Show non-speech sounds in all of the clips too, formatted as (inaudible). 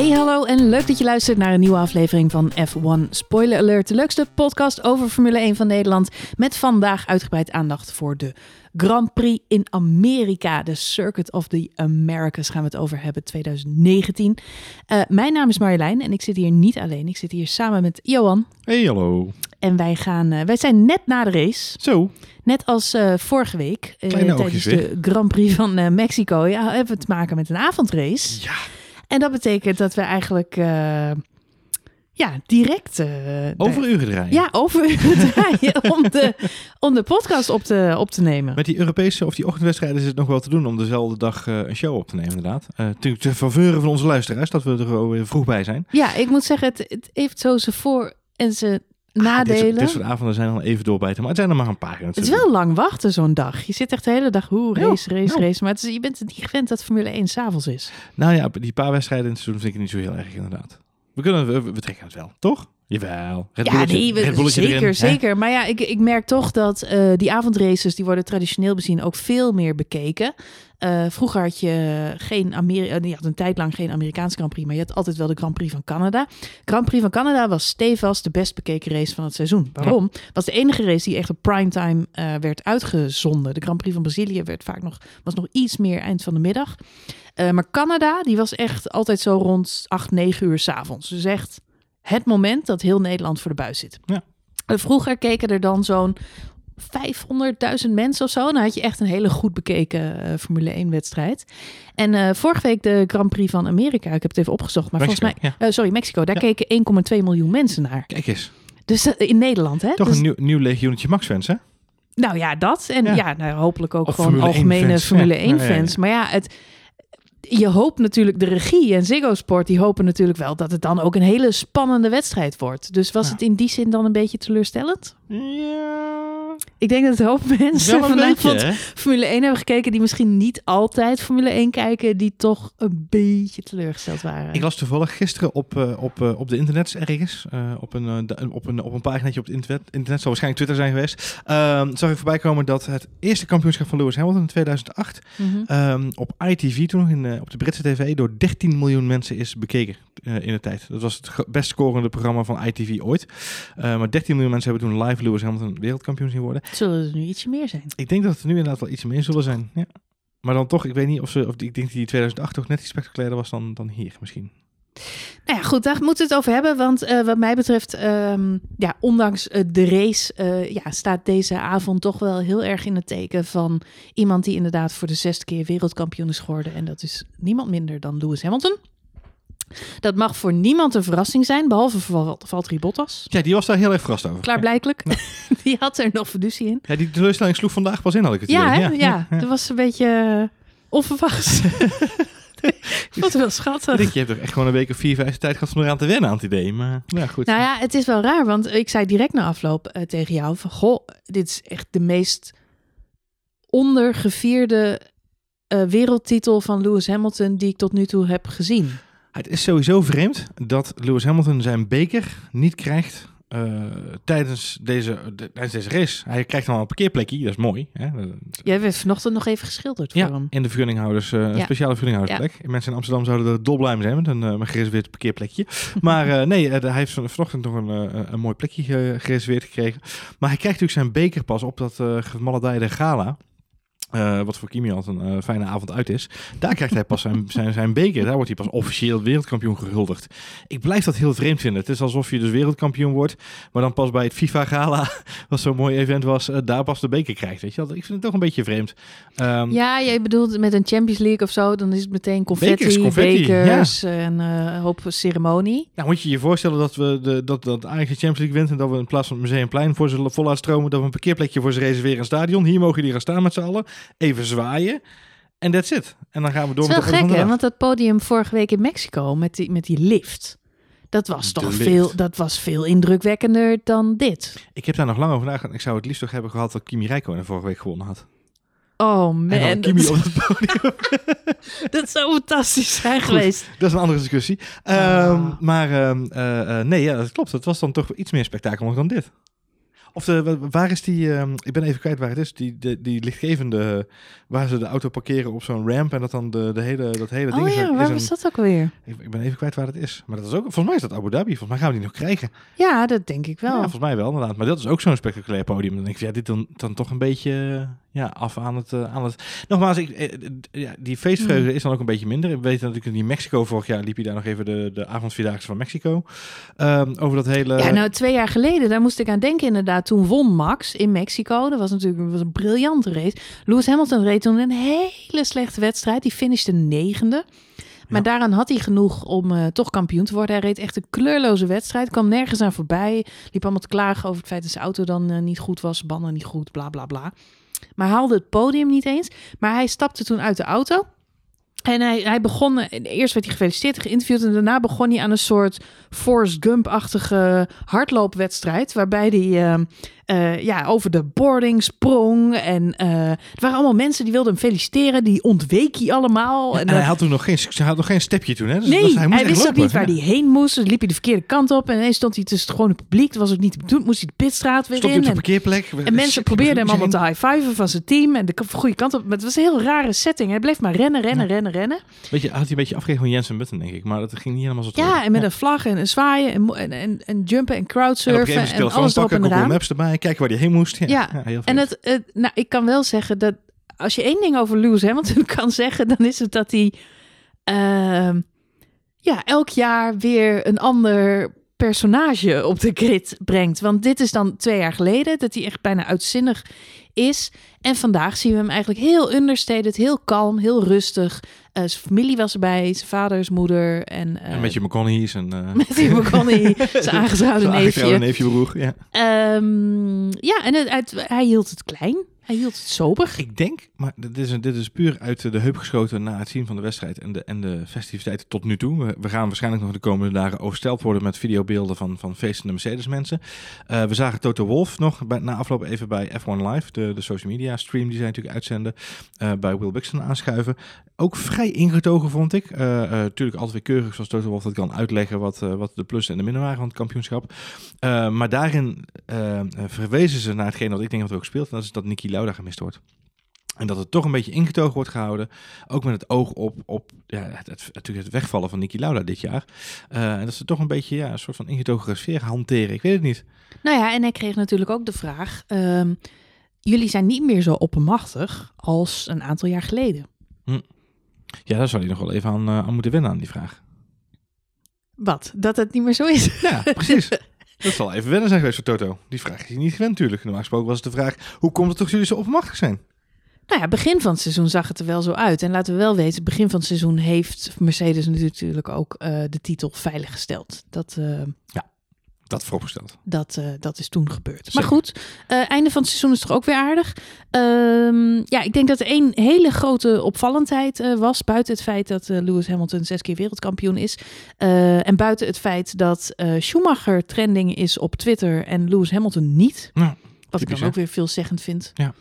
Hey hallo en leuk dat je luistert naar een nieuwe aflevering van F1 Spoiler Alert. De leukste podcast over Formule 1 van Nederland. Met vandaag uitgebreid aandacht voor de Grand Prix in Amerika. De Circuit of the Americas gaan we het over hebben 2019. Uh, mijn naam is Marjolein en ik zit hier niet alleen. Ik zit hier samen met Johan. Hey hallo. En wij, gaan, uh, wij zijn net na de race. Zo. Net als uh, vorige week, tijdens de Grand Prix van Mexico, ja, hebben we te maken met een avondrace. Ja. En dat betekent dat we eigenlijk ja, direct... over uren draaien. Ja, over uren (laughs) draaien om de, om de podcast op te, op te nemen. Met die Europese of die ochtendwedstrijden is het nog wel te doen om dezelfde dag een show op te nemen inderdaad. Natuurlijk te faveuren van onze luisteraars, dat we er weer vroeg bij zijn. Ja, ik moet zeggen, het, het heeft zo zijn voor- en zijn nadelen. Ah, dit, dit, soort avonden zijn dan even doorbijten, maar het zijn er maar een paar. Het is wel lang wachten zo'n dag. Je zit echt de hele dag, hoe race, race, ja. race. Maar het is, je bent het niet gewend dat Formule 1 s'avonds is. Nou ja, die paar wedstrijden in het seizoen vind ik niet zo heel erg inderdaad. We, kunnen, we, we trekken het wel, toch? Jawel. Red ja, nee, we, zeker, erin, zeker. Maar ja, ik, ik merk toch dat uh, die avondraces, die worden traditioneel bezien ook veel meer bekeken. Uh, vroeger had je geen Amerika, je had een tijd lang geen Amerikaanse Grand Prix, maar je had altijd wel de Grand Prix van Canada. Grand Prix van Canada was stevast de best bekeken race van het seizoen. Waarom? Ja. Was de enige race die echt op primetime uh, werd uitgezonden. De Grand Prix van Brazilië werd vaak nog, was nog iets meer eind van de middag. Uh, maar Canada, die was echt altijd zo rond 8, 9 uur s'avonds. Dus echt het moment dat heel Nederland voor de buis zit. Ja. Vroeger keken er dan zo'n 500.000 mensen of zo. Dan had je echt een hele goed bekeken uh, Formule 1 wedstrijd. En uh, vorige week de Grand Prix van Amerika. Ik heb het even opgezocht. Maar Mexico, volgens mij... Uh, sorry, Mexico. Daar ja. keken 1,2 miljoen mensen naar. Kijk eens. Dus in Nederland, hè? Toch dus, een nieuw, nieuw legioentje Max-fans, hè? Nou ja, dat. En ja, ja nou, hopelijk ook of gewoon Formule algemene 1 fans. Formule Ja. 1 Ja, ja, ja. fans. Maar ja, het, je hoopt natuurlijk, de regie en Ziggo Sport, die hopen natuurlijk wel dat het dan ook een hele spannende wedstrijd wordt. Dus was Ja. het in die zin dan een beetje teleurstellend? Ja. Ik denk dat een hoop (laughs) mensen vanavond beetje, hè? Formule 1 hebben gekeken die misschien niet altijd Formule 1 kijken, die toch een beetje teleurgesteld waren. Ik las toevallig gisteren op, uh, op, uh, op de internet ergens, uh, op, een, op, een, op een paginaatje op het internet, internet zal waarschijnlijk Twitter zijn geweest, uh, zag ik voorbij komen dat het eerste kampioenschap van Lewis Hamilton in 2008 Mhm. um, op ITV toen nog in, uh, op de Britse tv door 13 miljoen mensen is bekeken uh, in de tijd. Dat was het best scorende programma van ITV ooit. Uh, maar 13 miljoen mensen hebben toen live Lewis Hamilton wereldkampioen zien worden. Zullen er nu ietsje meer zijn? Ik denk dat het er nu inderdaad wel iets meer zullen zijn. Ja. Maar dan toch, ik weet niet of ze, of ik denk dat die 2008 toch net iets spectaculairder was dan, dan hier misschien. Nou ja, goed, daar moeten we het over hebben. Want uh, wat mij betreft, um, ja, ondanks uh, de race, uh, ja, staat deze avond toch wel heel erg in het teken van iemand die inderdaad voor de zesde keer wereldkampioen is geworden. En dat is niemand minder dan Lewis Hamilton. Dat mag voor niemand een verrassing zijn, behalve voor Valtteri Bottas. Ja, die was daar heel erg verrast over. Klaarblijkelijk. Ja. (laughs) die had er nog fiducie in. Ja, die teleurstelling sloeg vandaag pas in, had ik het ja, idee. Ja, ja, ja, dat was een beetje uh, onverwachts. (laughs) Wat wel schattig. Ik denk, je hebt toch echt gewoon een week of vier, vijf tijd gehad om eraan te wennen aan het idee. Maar ja, goed. Nou ja, het is wel raar, want ik zei direct na afloop uh, tegen jou van... Goh, dit is echt de meest ondergevierde uh, wereldtitel van Lewis Hamilton die ik tot nu toe heb gezien. Het is sowieso vreemd dat Lewis Hamilton zijn beker niet krijgt uh, tijdens, deze, de, tijdens deze race. Hij krijgt dan een parkeerplekje, dat is mooi. Hè? Jij werd vanochtend nog even geschilderd voor ja, hem. in de vergunninghouders, uh, een Ja. speciale vergunninghoudersplek. Mensen in Amsterdam zouden er dolblij mee zijn met een, uh, een gereserveerd parkeerplekje. (laughs) maar nee, hij heeft van- vanochtend nog een, een mooi plekje ge- gereserveerd gekregen. Maar hij krijgt natuurlijk zijn beker pas op dat uh, gemaledijde gala. Uh, wat voor Kimi altijd een uh, fijne avond uit is. Daar krijgt hij pas zijn, zijn, zijn beker. Daar wordt hij pas officieel wereldkampioen gehuldigd. Ik blijf dat heel vreemd vinden. Het is alsof je dus wereldkampioen wordt. Maar dan pas bij het FIFA Gala, (laughs) wat zo'n mooi event was, uh, daar pas de beker krijgt. Weet je? wel. Ik vind het toch een beetje vreemd. Um, Ja, jij bedoelt met een Champions League of zo, dan is het meteen confetti, Bekers, confetti, bekers en een hoop ceremonie. Nou, moet je je voorstellen dat we de, dat, dat Ajax de Champions League wint en dat we in plaats van het Museumplein voor ze vol stromen, dat we een parkeerplekje voor ze reserveren in het stadion. Hier mogen die gaan staan met z'n allen, even zwaaien en that's it. En dan gaan we door Het is met de gek, hè? Want dat podium vorige week in Mexico met die, met die lift, dat was De toch lift. veel, dat was veel indrukwekkender dan dit. Ik heb daar nog lang over nagedacht. Ik zou het liefst toch hebben gehad dat Kimi Räikkönen vorige week gewonnen had. Oh en man, dan Kimi dat, op het podium. (laughs) dat zou fantastisch zijn Goed. geweest. dat is een andere discussie. Ah. Um, maar um, uh, uh, nee, ja, dat klopt. Het was dan toch iets meer spektakel dan dit. Of de, waar is die, uh, ik ben even kwijt waar het is, die, de, die lichtgevende, waar ze de auto parkeren op zo'n ramp en dat dan de, de hele, dat hele oh, ding ja, waar was dat ook weer? Ik, ik, ben even kwijt waar het is. Maar dat is ook, volgens mij is dat Abu Dhabi. Volgens mij gaan we die nog krijgen. Ja, dat denk ik wel. Ja, volgens mij wel inderdaad. Maar dat is ook zo'n spectaculair podium. Dan denk ik, ja, dit dan, dan toch een beetje ja, af aan het, uh, aan het... Nogmaals, ik, eh, ja, die feestvreugde mm. is dan ook een beetje minder. Ik weet natuurlijk in Mexico vorig jaar liep je daar nog even de, de avondvierdaagse van Mexico. Um, over dat hele... Ja, nou twee jaar geleden, daar moest ik aan denken inderdaad. Toen won Max in Mexico. Dat was natuurlijk was een briljante race. Lewis Hamilton reed toen een hele slechte wedstrijd. Die finishte negende. Maar daaraan had hij genoeg om uh, toch kampioen te worden. Hij reed echt een kleurloze wedstrijd. Kwam nergens aan voorbij. Liep allemaal te klagen over het feit dat zijn auto dan uh, niet goed was. Banden niet goed, bla bla bla. Maar haalde het podium niet eens. Maar hij stapte toen uit de auto. En hij, hij begon, eerst werd hij gefeliciteerd, geïnterviewd en daarna begon hij aan een soort Forrest Gump-achtige hardloopwedstrijd. Waarbij hij uh, ja, over de boarding sprong. En uh, er waren allemaal mensen die wilden hem feliciteren. Die ontweek hij allemaal. en, hij had toen nog geen, hij had nog geen stepje toen. Hè? Dus nee, hij, hij wist ook niet waar hij heen moest. Dus liep hij de verkeerde kant op. En ineens stond hij tussen het gewone publiek. Dat was ook niet bedoeld. Moest hij de pitstraat weer Stond in. op de parkeerplek. En, mensen probeerden hem allemaal te high-fiven van zijn team. En de goede kant op. Maar het was een heel rare setting. Hij bleef maar rennen, rennen, rennen, rennen. Weet je, had hij een beetje afgegeven van Jensen Button, denk ik. Maar dat ging niet helemaal zo Ja, en met een vlag en een zwaaien en, en, en, jumpen en crowdsurfen. En, en alles erop en eraan. Maps erbij, kijken waar hij heen moest. Ja, ja, en het, het, nou, ik kan wel zeggen dat als je één ding over Lewis Hamilton (laughs) kan zeggen, dan is het dat hij uh, ja, elk jaar weer een ander personage op de grid brengt. Want dit is dan twee jaar geleden dat hij echt bijna uitzinnig is. En vandaag zien we hem eigenlijk heel understated, heel kalm, heel rustig. Uh, zijn familie was erbij, zijn vader, zijn moeder. En, uh, en met je McConaughey's. En, uh... met je (laughs) McConaughey, zijn aangetrouwde neefje. Neefje broer, ja. Um, ja, en het, hij hield het klein. Hield het sober. Ik denk, maar dit is, dit is puur uit de heup geschoten na het zien van de wedstrijd en de, en de festiviteiten tot nu toe. We, gaan waarschijnlijk nog de komende dagen oversteld worden met videobeelden van, van feestende Mercedes-mensen. Uh, we zagen Toto Wolf nog bij, na afloop even bij F1 Live, de, de social media stream die zij natuurlijk uitzenden, uh, bij Will Bixen aanschuiven. Ook vrij ingetogen vond ik. Uh, natuurlijk altijd weer keurig zoals Toto Wolf dat kan uitleggen wat, wat de plussen en de minnen waren van het kampioenschap. maar daarin verwezen ze naar hetgeen wat ik denk dat er ook speelt. Dat is dat Niki Gemist wordt. En dat het toch een beetje ingetogen wordt gehouden. Ook met het oog op, op ja, het, het, natuurlijk het wegvallen van Niki Lauda dit jaar. Uh, en dat ze toch een beetje ja, een soort van ingetogen sfeer hanteren. Ik weet het niet. Nou ja, en hij kreeg natuurlijk ook de vraag. Um, jullie zijn niet meer zo oppermachtig als een aantal jaar geleden. Hm. Ja, daar zou hij nog wel even aan, uh, aan moeten wennen aan die vraag. Wat? Dat het niet meer zo is? Ja, precies. (laughs) Dat zal even wennen zijn geweest voor Toto. Die vraag is hij niet gewend natuurlijk. Normaal gesproken was het de vraag, hoe komt het toch jullie zo oppermachtig zijn? Nou ja, begin van het seizoen zag het er wel zo uit. En laten we wel weten, begin van het seizoen heeft Mercedes natuurlijk ook uh, de titel veiliggesteld. Dat, uh, ja. Dat vooropgesteld. Dat, uh, dat is toen gebeurd. Maar goed, uh, einde van het seizoen is toch ook weer aardig. Uh, ja, ik denk dat er één hele grote opvallendheid uh, was. Buiten het feit dat Lewis Hamilton zes keer wereldkampioen is. en buiten het feit dat Schumacher trending is op Twitter en Lewis Hamilton niet. Wat ik dan ook weer veelzeggend vind. Ja.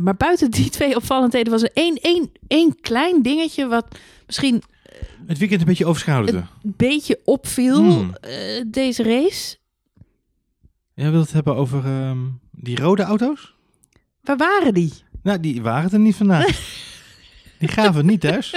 maar buiten die (laughs) twee opvallendheden was er één, één, één klein dingetje wat misschien het weekend een beetje overschaduwde. Een beetje opviel hmm. uh, deze race. Jij wilt het hebben over um, die rode auto's? Waar waren die? Nou, die waren er niet vandaag. (laughs) die gaven niet thuis.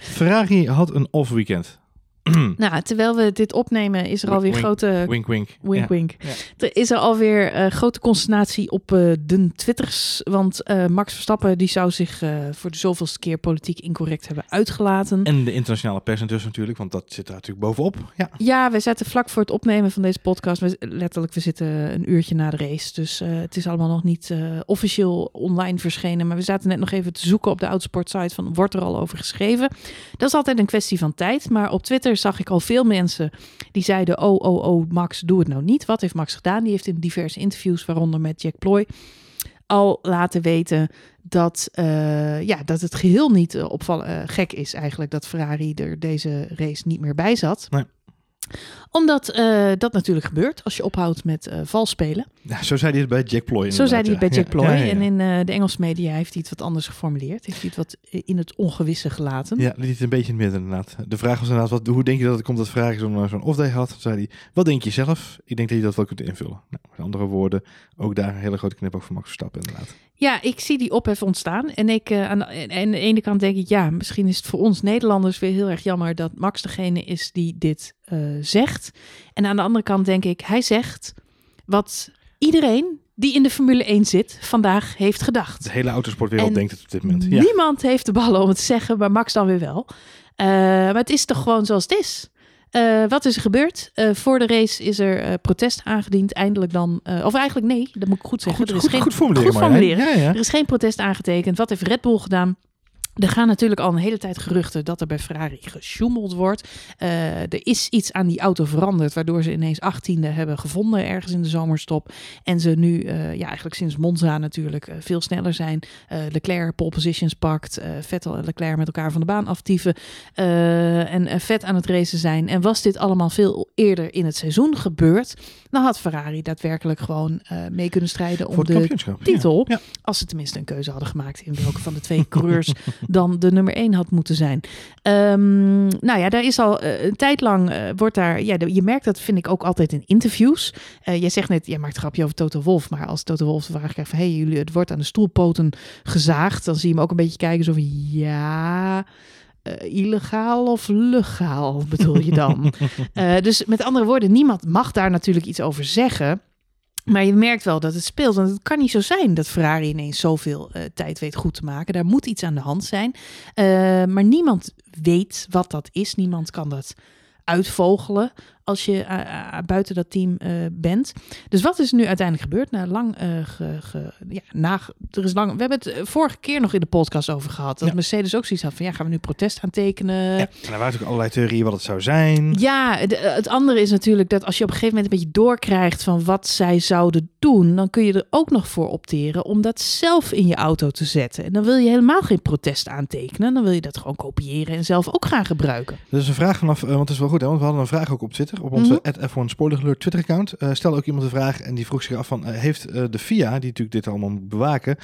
Ferrari had een off-weekend. (clears throat) nou, terwijl we dit opnemen, is er alweer grote... Wink, wink. Wink, wink. Er is er alweer uh, grote consternatie op uh, de Twitters. Want uh, Max Verstappen die zou zich voor de zoveelste keer politiek incorrect hebben uitgelaten. En de internationale pers dus natuurlijk, want dat zit er natuurlijk bovenop. Ja, ja we zaten vlak voor het opnemen van deze podcast. We, letterlijk, we zitten een uurtje na de race. Dus het is allemaal nog niet officieel online verschenen. Maar we zaten net nog even te zoeken op de Outsport-site van wordt er al over geschreven. Dat is altijd een kwestie van tijd. Maar op Twitter zag ik al veel mensen die zeiden: Oh, oh, oh, Max, doe het nou niet. Wat heeft Max gedaan? Die heeft in diverse interviews, waaronder met Jack Ploy, al laten weten dat, uh, ja, dat het geheel niet uh, opvallen, uh, gek is eigenlijk dat Ferrari er deze race niet meer bij zat. Nee. Omdat uh, dat natuurlijk gebeurt als je ophoudt met uh, vals spelen. Ja, zo zei hij het bij Jack Ploy. Zo zei hij het bij Jack Ploy. En in uh, de Engelse media heeft hij het wat anders geformuleerd. Heeft hij het wat in het ongewisse gelaten. Ja, liet het een beetje in het midden inderdaad. De vraag was inderdaad, wat, hoe denk je dat het komt dat vraag zo'n zo'n off-day had? Toen zei hij, wat denk je zelf? Ik denk dat je dat wel kunt invullen. Nou, met andere woorden, ook daar een hele grote knip ook voor Max Verstappen inderdaad. Ja, ik zie die ophef ontstaan. En ik, uh, aan, de, aan de ene kant denk ik, ja, misschien is het voor ons Nederlanders weer heel erg jammer dat Max degene is die dit uh, zegt. En aan de andere kant denk ik, hij zegt wat iedereen die in de Formule 1 zit, vandaag heeft gedacht. De hele autosportwereld denkt het op dit moment. Ja. Niemand heeft de ballen om het te zeggen, maar Max dan weer wel. Uh, maar het is toch gewoon zoals het is. Uh, wat is er gebeurd? Uh, voor de race is er uh, protest aangediend. Eindelijk dan. of eigenlijk nee, dat moet ik goed zeggen. Goed, er is goed, geen, goed formuleren. Goed formuleren. Ja, ja. Er is geen protest aangetekend. Wat heeft Red Bull gedaan? Er gaan natuurlijk al een hele tijd geruchten dat er bij Ferrari gesjoemeld wordt. Uh, er is iets aan die auto veranderd, waardoor ze ineens achttiende hebben gevonden ergens in de zomerstop. En ze nu, uh, ja, eigenlijk sinds Monza natuurlijk, uh, veel sneller zijn. Leclerc pole positions pakt, Vettel en Leclerc met elkaar van de baan aftieven. en vet aan het racen zijn. En was dit allemaal veel eerder in het seizoen gebeurd, dan had Ferrari daadwerkelijk gewoon mee kunnen strijden om de titel. Ja. Ja. Als ze tenminste een keuze hadden gemaakt in welke van de twee coureurs (laughs) dan de nummer 1 had moeten zijn. Um, nou ja, daar is al uh, een tijd lang uh, wordt daar. Ja, je merkt dat, vind ik ook altijd in interviews. Uh, jij zegt net, jij maakt een grapje over Toto Wolf. Maar als Toto Wolf de vraag krijgt van hey, jullie, het wordt aan de stoelpoten gezaagd. Dan zie je hem ook een beetje kijken zo van ja. Uh, illegaal of legaal bedoel je dan? uh, (laughs) dus met andere woorden, niemand mag daar natuurlijk iets over zeggen. Maar je merkt wel dat het speelt. Want het kan niet zo zijn dat Ferrari ineens zoveel uh, tijd weet goed te maken. Daar moet iets aan de hand zijn. Uh, maar niemand weet wat dat is. Niemand kan dat uitvogelen als je uh, buiten dat team uh, bent. Dus wat is nu uiteindelijk gebeurd? Na lang, ge, ge, ja, na, er is lang. We hebben het vorige keer nog in de podcast over gehad. Dat ja. Mercedes ook zoiets had van ja, gaan we nu protest aantekenen? Ja, en er waren natuurlijk allerlei theorieën wat het zou zijn. Ja, de, het andere is natuurlijk dat als je op een gegeven moment een beetje doorkrijgt van wat zij zouden doen, dan kun je er ook nog voor opteren om dat zelf in je auto te zetten. En dan wil je helemaal geen protest aantekenen. Dan wil je dat gewoon kopiëren en zelf ook gaan gebruiken. Dat is een vraag vanaf, want het is wel goed, hè? want we hadden een vraag ook op Twitter op onze mm -hmm. F1 Spoiler Alert Twitter account. Uh, stelde ook iemand de vraag en die vroeg zich af van, uh, heeft uh, de FIA, die natuurlijk dit allemaal moet bewaken,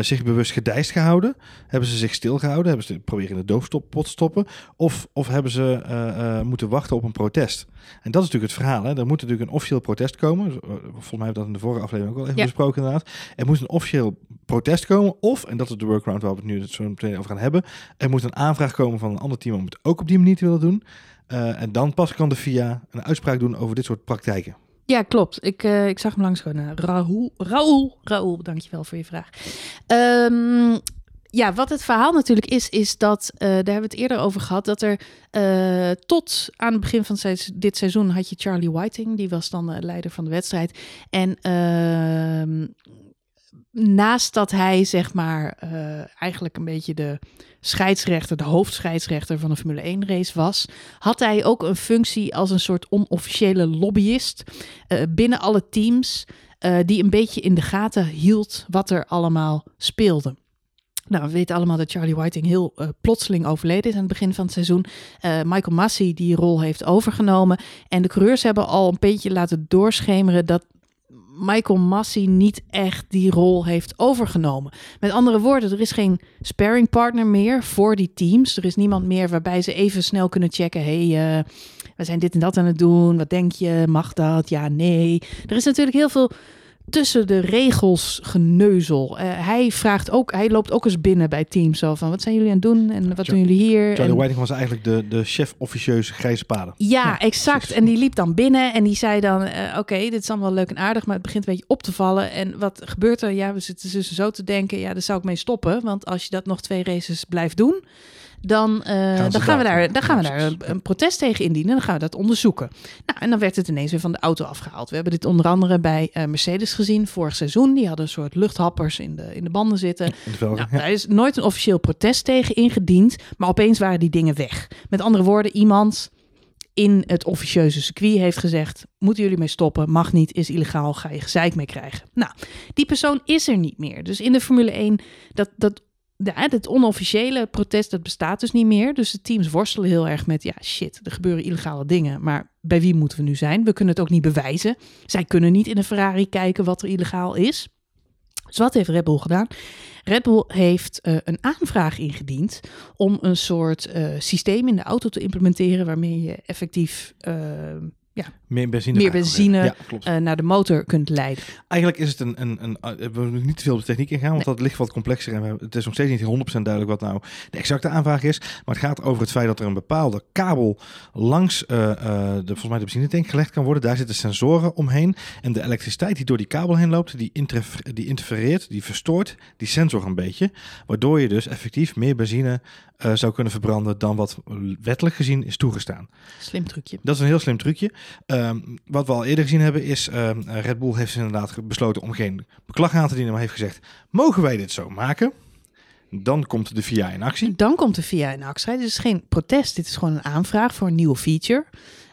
zich bewust gedijst gehouden? Hebben ze zich stilgehouden? Hebben ze proberen in de doofpot stoppen? Of, of hebben ze moeten wachten op een protest? En dat is natuurlijk het verhaal. Hè? Er moet natuurlijk een officieel protest komen. Volgens mij hebben we dat in de vorige aflevering ook al even ja. besproken inderdaad. Er moet een officieel protest komen. Of, en dat is de workaround waar we het nu zo meteen over gaan hebben. Er moet een aanvraag komen van een ander team om het ook op die manier te willen doen. Uh, en dan pas kan de FIA een uitspraak doen over dit soort praktijken. Ja, klopt. Ik, uh, ik zag hem langskomen. Raoul, Raoul, Raoul, dankjewel voor je vraag. Um, ja, wat het verhaal natuurlijk is, is dat, daar hebben we het eerder over gehad, dat er tot aan het begin van dit seizoen had je Charlie Whiting, die was dan uh, leider van de wedstrijd. En ehm, naast dat hij, zeg maar, eigenlijk een beetje de scheidsrechter, de hoofdscheidsrechter van de Formule 1 race was, had hij ook een functie als een soort onofficiële lobbyist uh, binnen alle teams, uh, die een beetje in de gaten hield wat er allemaal speelde. Nou, we weten allemaal dat Charlie Whiting heel uh, plotseling overleden is aan het begin van het seizoen. Michael Massey die rol heeft overgenomen. En de coureurs hebben al een beetje laten doorschemeren dat Michael Massey niet echt die rol heeft overgenomen. Met andere woorden, er is geen sparring partner meer voor die teams. Er is niemand meer waarbij ze even snel kunnen checken. hey, uh, we zijn dit en dat aan het doen. Wat denk je? Mag dat? Ja, nee. Er is natuurlijk heel veel tussen de regels geneuzel. Uh, hij vraagt ook, hij loopt ook eens binnen bij teams zo van wat zijn jullie aan het doen en wat doen jullie hier? Charlie en... Whiting was eigenlijk de, de chef officieuze grijze paden. Ja, ja exact. Precies. En die liep dan binnen en die zei dan uh, oké, okay, dit is allemaal leuk en aardig, maar het begint een beetje op te vallen. En wat gebeurt er? Ja, we zitten dus zo te denken, ja, daar zou ik mee stoppen, want als je dat nog twee races blijft doen, dan, uh, gaan, dan gaan we daar, dan gaan we daar een, een, protest tegen indienen. Dan gaan we dat onderzoeken. Nou, en dan werd het ineens weer van de auto afgehaald. We hebben dit onder andere bij uh, Mercedes gezien vorig seizoen. Die hadden een soort luchthappers in de, in de banden zitten. De nou. Daar is nooit een officieel protest tegen ingediend. Maar opeens waren die dingen weg. Met andere woorden, iemand in het officieuze circuit heeft gezegd: moeten jullie mee stoppen? Mag niet, is illegaal, ga je gezeik mee krijgen. Nou, die persoon is er niet meer. Dus in de Formule 1, dat, dat ja, het onofficiële protest, dat bestaat dus niet meer. Dus de teams worstelen heel erg met, ja, shit, er gebeuren illegale dingen. Maar bij wie moeten we nu zijn? We kunnen het ook niet bewijzen. Zij kunnen niet in een Ferrari kijken wat er illegaal is. Dus wat heeft Red Bull gedaan? Red Bull heeft uh, een aanvraag ingediend om een soort uh, systeem in de auto te implementeren waarmee je effectief uh, ja, meer benzine, meer benzine ja, naar de motor kunt leiden. Eigenlijk is het een, een, een, we moeten niet te veel op de techniek ingaan, want dat ligt wat complexer en het is nog steeds niet 100% duidelijk wat nou de exacte aanvraag is. Maar het gaat over het feit dat er een bepaalde kabel langs uh, uh, de, volgens mij de benzinetank gelegd kan worden. Daar zitten sensoren omheen en de elektriciteit die door die kabel heen loopt, die, die interfereert, die verstoort die sensor een beetje, waardoor je dus effectief meer benzine uh, zou kunnen verbranden dan wat wettelijk gezien is toegestaan. Slim trucje. Dat is een heel slim trucje. Ehm, wat we al eerder gezien hebben is, um, Red Bull heeft inderdaad besloten om geen beklag aan te dienen, maar heeft gezegd, mogen wij dit zo maken? Dan komt de VIA in actie. Dan komt de VIA in actie. Dit is geen protest, dit is gewoon een aanvraag voor een nieuwe feature.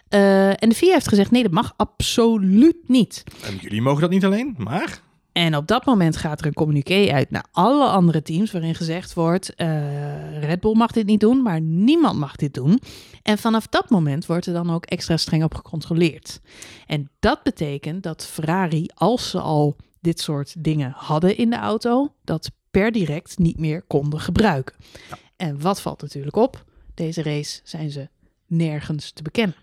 Uh, en de VIA heeft gezegd, nee, dat mag absoluut niet. En jullie mogen dat niet alleen, maar... En op dat moment gaat er een communiqué uit naar alle andere teams waarin gezegd wordt: uh, Red Bull mag dit niet doen, maar niemand mag dit doen. En vanaf dat moment wordt er dan ook extra streng op gecontroleerd. En dat betekent dat Ferrari, als ze al dit soort dingen hadden in de auto, dat per direct niet meer konden gebruiken. En wat valt natuurlijk op? Deze race zijn ze nergens te bekennen.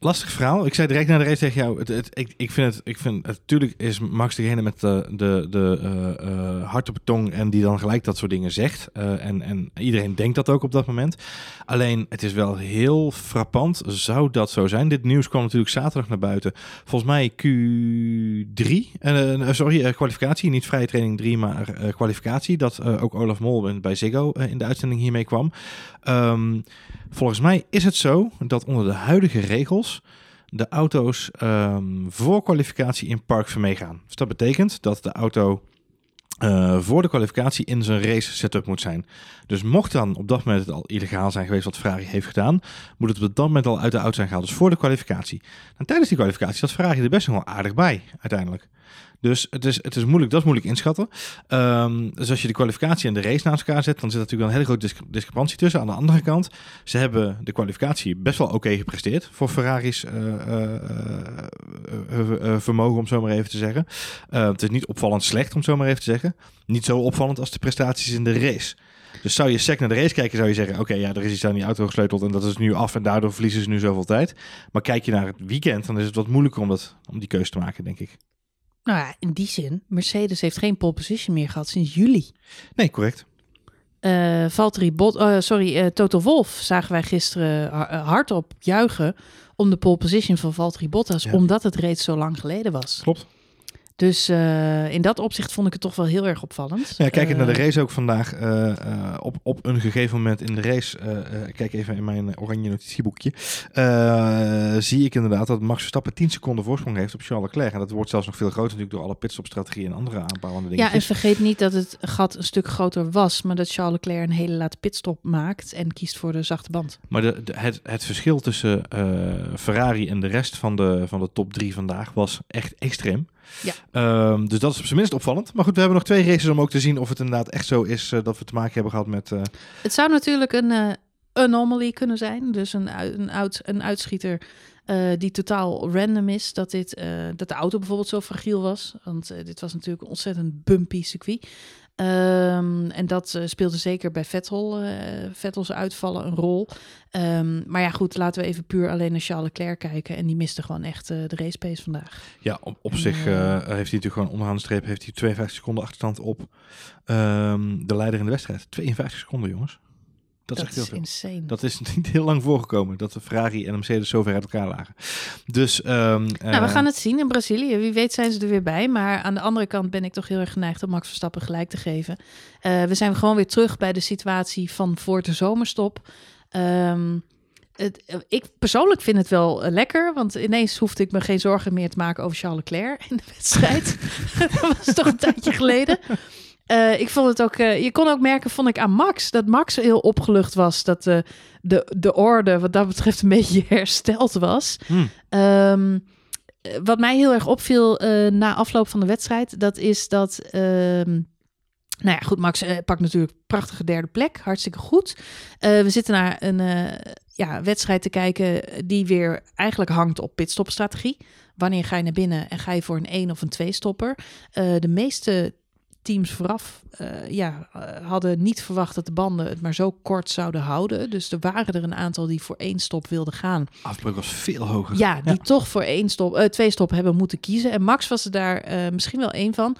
Lastig verhaal. Ik zei direct na de race tegen jou. Het, het, ik, ik vind het. Ik vind, natuurlijk is Max degene met de, de, de uh, uh, hart op tong. En die dan gelijk dat soort dingen zegt. En, en iedereen denkt dat ook op dat moment. Alleen het is wel heel frappant. Zou dat zo zijn? Dit nieuws kwam natuurlijk zaterdag naar buiten. Volgens mij Q3. sorry, kwalificatie. Niet vrije training 3, maar kwalificatie. Dat ook Olaf Mol bij Ziggo in de uitzending hiermee kwam. Um, Volgens mij is het zo dat onder de huidige regels de auto's um, voor kwalificatie in park meegaan. Dus dat betekent dat de auto uh, voor de kwalificatie in zijn race setup moet zijn. Dus mocht dan op dat moment het al illegaal zijn geweest wat Ferrari heeft gedaan, moet het op dat moment al uit de auto zijn gehaald. Dus voor de kwalificatie. En tijdens die kwalificatie zat Ferrari er best wel aardig bij uiteindelijk. Dus het is, het is moeilijk, dat is moeilijk inschatten. Um, dus als je de kwalificatie en de race naast elkaar zet, dan zit er natuurlijk een hele grote discrepantie tussen. Aan de andere kant, ze hebben de kwalificatie best wel oké gepresteerd voor Ferrari's uh, uh, uh, vermogen, om zo maar even te zeggen. het is niet opvallend slecht, om zo maar even te zeggen. Niet zo opvallend als de prestaties in de race. Dus zou je sec naar de race kijken, zou je zeggen: Oké, ja, er is iets aan die auto gesleuteld en dat is nu af en daardoor verliezen ze nu zoveel tijd. Maar kijk je naar het weekend, dan is het wat moeilijker om, dat, om die keuze te maken, denk ik. Nou ja, in die zin, Mercedes heeft geen pole position meer gehad sinds juli. Nee, correct. Uh, Valtteri Bot, uh, sorry, uh, Toto Wolf zagen wij gisteren hardop juichen om de pole position van Valtteri Bottas, omdat het reeds zo lang geleden was. Klopt. Dus uh, in dat opzicht vond ik het toch wel heel erg opvallend. Ja, kijk uh, naar de eh, race ook vandaag. Uh, op, op een gegeven moment in de race, kijk even in mijn oranje notitieboekje, zie ik inderdaad dat Max Verstappen 10 seconden voorsprong heeft op Charles Leclerc. En dat wordt zelfs nog veel groter natuurlijk door alle pitstopstrategieën en andere aanbouwende dingen. Ja, en vergeet niet dat het gat een stuk groter was, maar dat Charles Leclerc een hele late pitstop maakt en kiest voor de zachte band. Maar de, de, het, het verschil tussen Ferrari en de rest van de, van de top 3 vandaag was echt extreem. Ja. Um, dus dat is op zijn minst opvallend. Maar goed, we hebben nog twee races om ook te zien of het inderdaad echt zo is uh, dat we te maken hebben gehad met... Uh... Het zou natuurlijk een uh, anomaly kunnen zijn. Dus een, een, uit, een uitschieter die totaal random is. Dat, dit, dat de auto bijvoorbeeld zo fragiel was. Want dit was natuurlijk een ontzettend bumpy circuit. Um, en dat uh, speelde zeker bij Vettel, uh, Vettels uitvallen een rol. Um, maar ja, goed, laten we even puur alleen naar Charles Leclerc kijken. En die miste gewoon echt uh, de race pace vandaag. Ja, op, op en, zich heeft hij natuurlijk gewoon onderaan de streep heeft hij 52 seconden achterstand op um, de leider in de wedstrijd. 52 seconden, jongens. Dat, dat is, insane. Dat is (laughs) niet heel lang voorgekomen dat de Ferrari en de Mercedes zo ver uit elkaar lagen. Dus, um, nou, we uh, gaan het zien in Brazilië. Wie weet zijn ze er weer bij. Maar aan de andere kant ben ik toch heel erg geneigd om Max Verstappen gelijk te geven. Uh, we zijn gewoon weer terug bij de situatie van voor de zomerstop. Um, het, ik persoonlijk vind het wel lekker, want ineens hoefde ik me geen zorgen meer te maken over Charles Leclerc in de wedstrijd. (laughs) dat was toch een tijdje geleden. Uh, ik vond het ook, uh, je kon ook merken, vond ik aan Max, dat Max heel opgelucht was. Dat uh, de, de orde wat dat betreft een (laughs) beetje hersteld was. Hmm. Um, wat mij heel erg opviel na afloop van de wedstrijd, dat is dat um, Nou ja, goed, Max pakt natuurlijk prachtige derde plek. Hartstikke goed. we zitten naar een ja, wedstrijd te kijken die weer eigenlijk hangt op pitstopstrategie. Wanneer ga je naar binnen en ga je voor een één of een twee stopper? de meeste teams vooraf uh, ja, uh, hadden niet verwacht dat de banden het maar zo kort zouden houden. Dus er waren er een aantal die voor één stop wilden gaan. Afbreuk was veel hoger. Ja, die toch voor één stop, uh, twee stop hebben moeten kiezen. En Max was er daar misschien wel één van.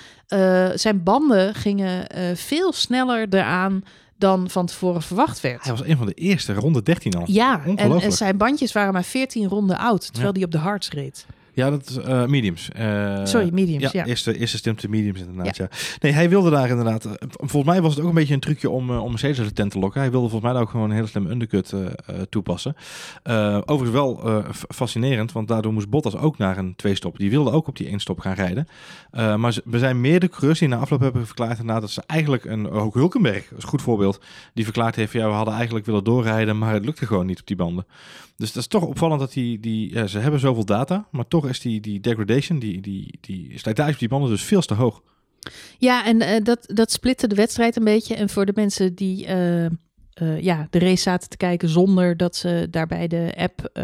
zijn banden gingen veel sneller eraan dan van tevoren verwacht werd. Hij was een van de eerste, ronde 13 al. Ja, en, en, zijn bandjes waren maar 14 ronden oud, terwijl ja. die op de hards reed. Ja, dat is uh, mediums. Uh, Sorry, mediums. Ja, ja. Eerste, eerste stemte mediums inderdaad. Ja. Nee, hij wilde daar inderdaad. Uh, volgens mij was het ook een beetje een trucje om, om Mercedes de tent te lokken. Hij wilde volgens mij ook gewoon een hele slim undercut toepassen. overigens wel fascinerend, want daardoor moest Bottas ook naar een twee stop. Die wilde ook op die één stop gaan rijden. maar we zijn meerdere coureurs die na afloop hebben verklaard inderdaad dat ze eigenlijk een ook Hulkenberg, is een goed voorbeeld, die verklaard heeft: ja, we hadden eigenlijk willen doorrijden, maar het lukte gewoon niet op die banden. Dus dat is toch opvallend dat die, die ze hebben zoveel data, maar toch is die, die degradation, die, die, die slijtage op die banden dus veel te hoog. Ja, en uh, dat, dat splitte de wedstrijd een beetje. En voor de mensen die uh, uh, ja, de race zaten te kijken zonder dat ze daarbij de app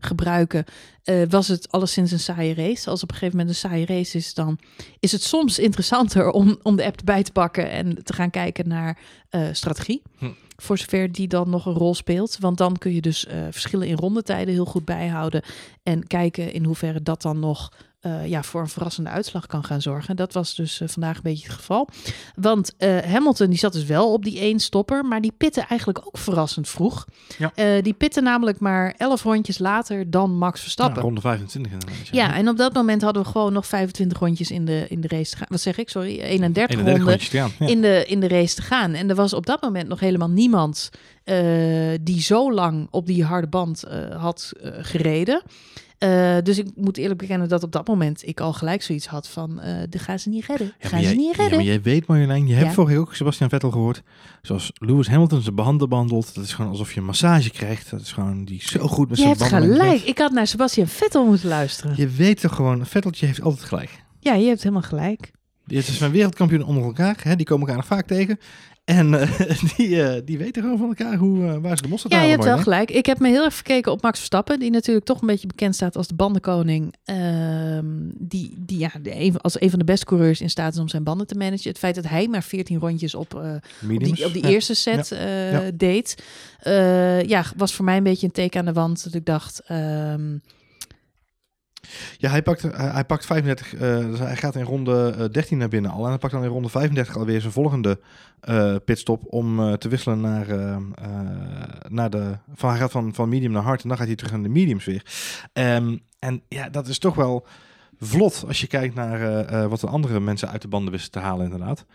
gebruiken, was het alleszins een saaie race. Als op een gegeven moment een saaie race is, dan is het soms interessanter om, om de app erbij te pakken en te gaan kijken naar strategie. Hm. Voor zover die dan nog een rol speelt. Want dan kun je dus verschillen in rondetijden heel goed bijhouden. En kijken in hoeverre dat dan nog uh, ja, voor een verrassende uitslag kan gaan zorgen. Dat was dus uh, vandaag een beetje het geval. Want uh, Hamilton die zat dus wel op die één stopper, maar die pitte eigenlijk ook verrassend vroeg. Ja. die pitte namelijk maar 11 rondjes later dan Max Verstappen. Ja, ronde 25 Ja. ja, en op dat moment hadden we gewoon nog 25 rondjes in de, in de race te gaan. Wat zeg ik? Sorry, 31, 31 ronden in, de, in de race te gaan. En er was op dat moment nog helemaal niemand die zo lang op die harde band had gereden. Uh, dus ik moet eerlijk bekennen dat op dat moment ik al gelijk zoiets had van, uh, de gaan ze niet redden. Ja, gaan ze jij, niet redden. Ja, maar jij weet Marjolein, je hebt vorige ook Sebastian Vettel gehoord. Zoals Lewis Hamilton zijn banden behandelt. Dat is gewoon alsof je een massage krijgt. Dat is gewoon die zo goed met zijn. Je hebt gelijk. Ik had naar Sebastian Vettel moeten luisteren. Je weet toch gewoon, Vetteltje heeft altijd gelijk. Ja, je hebt helemaal gelijk. Dit is een wereldkampioen onder elkaar. Hè? Die komen elkaar nog vaak tegen. En uh, (laughs) die, uh, die weten gewoon van elkaar hoe, uh, waar ze de mosterd Ja, je hebt wel gelijk. Ik heb me heel erg verkeken op Max Verstappen, die natuurlijk toch een beetje bekend staat als de bandenkoning. Uh, die die ja, de, als een van de beste coureurs in staat is om zijn banden te managen. Het feit dat hij maar 14 rondjes op, op die, op die eerste set ja. Ja. deed, ja, was voor mij een beetje een teken aan de wand. Dat ik dacht, ehm, ja, hij pakt, hij, pakt 35, uh, dus hij gaat in ronde 13 eh, naar binnen al. En hij pakt dan in ronde 35 alweer zijn volgende uh, pitstop om te wisselen naar, naar de... Van, hij gaat van, van medium naar hard en dan gaat hij terug naar de mediums weer. Um, en ja, dat is toch wel vlot als je kijkt naar wat de andere mensen uit de banden wisten te halen inderdaad.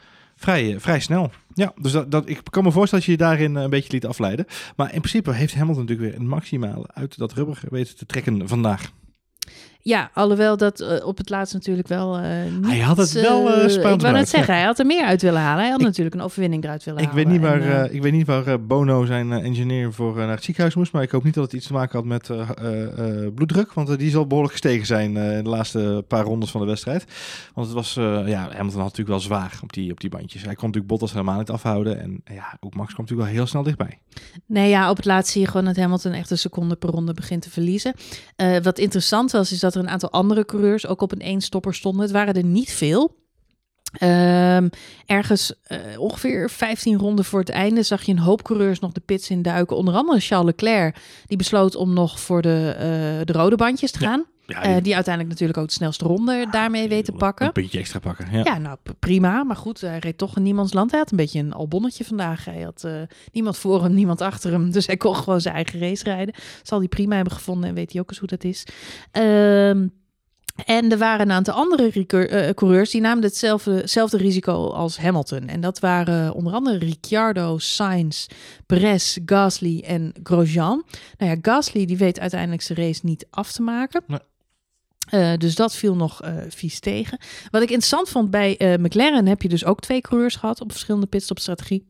Vrij, vrij snel. Ja, dus dat, dat, ik kan me voorstellen dat je je daarin een beetje liet afleiden. Maar in principe heeft Hamilton natuurlijk weer een maximaal uit dat rubber weten te trekken vandaag. Ja, alhoewel dat uh, op het laatst natuurlijk wel uh, niet, Hij had het wel uh, spannend Ik wou net zeggen, hij had er meer uit willen halen. Hij had natuurlijk een overwinning eruit willen ik halen. Weet niet waar, en, ik weet niet waar Bono zijn engineer voor naar het ziekenhuis moest. Maar ik hoop niet dat het iets te maken had met bloeddruk. Want die zal behoorlijk gestegen zijn in de laatste paar rondes van de wedstrijd. Want het was, ja, Hamilton had natuurlijk wel zwaar op die, op die bandjes. Hij kon natuurlijk Bottas helemaal niet afhouden. En ja, ook Max kwam natuurlijk wel heel snel dichtbij. Nee, ja, op het laatst zie je gewoon dat Hamilton echt een seconde per ronde begint te verliezen. wat interessant was, is dat er een aantal andere coureurs ook op een eenstopper stonden. Het waren er niet veel. Um, ergens uh, ongeveer 15 ronden voor het einde zag je een hoop coureurs nog de pits in duiken. Onder andere Charles Leclerc, die besloot om nog voor de, uh, de rode bandjes te gaan. Ja, die... Uh, die... uiteindelijk natuurlijk ook de snelste ronde ja, daarmee weet te pakken. Een puntje extra pakken. Ja. ja, nou prima. Maar goed, hij reed toch in niemands land. Hij had een beetje een albonnetje vandaag. Hij had niemand voor hem, niemand achter hem. (laughs) Dus hij kon gewoon zijn eigen race rijden. Zal hij prima hebben gevonden en weet hij ook eens hoe dat is. Ehm en er waren een aantal andere uh, coureurs die namen hetzelfde, risico als Hamilton. En dat waren onder andere Ricciardo, Sainz, Perez, Gasly en Grosjean. Nou ja, Gasly die weet uiteindelijk zijn race niet af te maken. Nee. Uh, dus dat viel nog uh, vies tegen. Wat ik interessant vond bij McLaren heb je dus ook twee coureurs gehad op verschillende pitstopstrategie.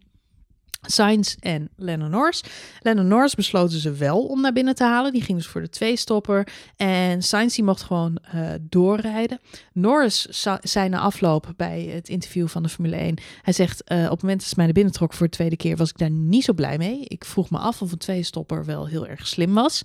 Sainz en Lennon Norris. Lennon Norris besloten ze wel om naar binnen te halen. Die ging dus voor de twee-stopper. En Sainz die mocht gewoon doorrijden. Norris zei na afloop bij het interview van de Formule 1... Hij zegt, op het moment dat ze mij naar binnen trok voor de tweede keer... was ik daar niet zo blij mee. Ik vroeg me af of een twee-stopper wel heel erg slim was.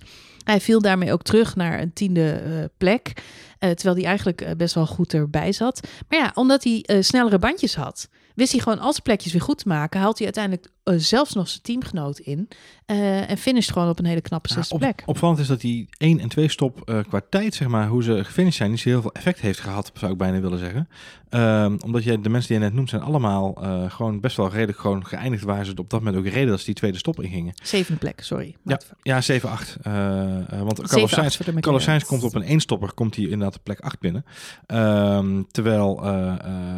Hij viel daarmee ook terug naar een tiende uh, plek. terwijl hij eigenlijk best wel goed erbij zat. Maar ja, omdat hij snellere bandjes had wist hij gewoon al zijn plekjes weer goed te maken. Haalt hij uiteindelijk uh, zelfs nog zijn teamgenoot in. Uh, en finisht gewoon op een hele knappe zesde ja, plek. Opvallend is dat die 1 en 2 stop uh, qua tijd, zeg maar, hoe ze gefinished zijn, niet zo heel veel effect heeft gehad, zou ik bijna willen zeggen. Um, omdat je, de mensen die je net noemt, zijn allemaal gewoon best wel redelijk gewoon geëindigd waar ze op dat moment ook reden dat ze die tweede stop ingingen. Zevende plek, sorry. Ja, ja 7, 8. want Carlos Sainz, Carlos Sainz komt op een 1 stopper, komt hij inderdaad op plek 8 binnen. Um, terwijl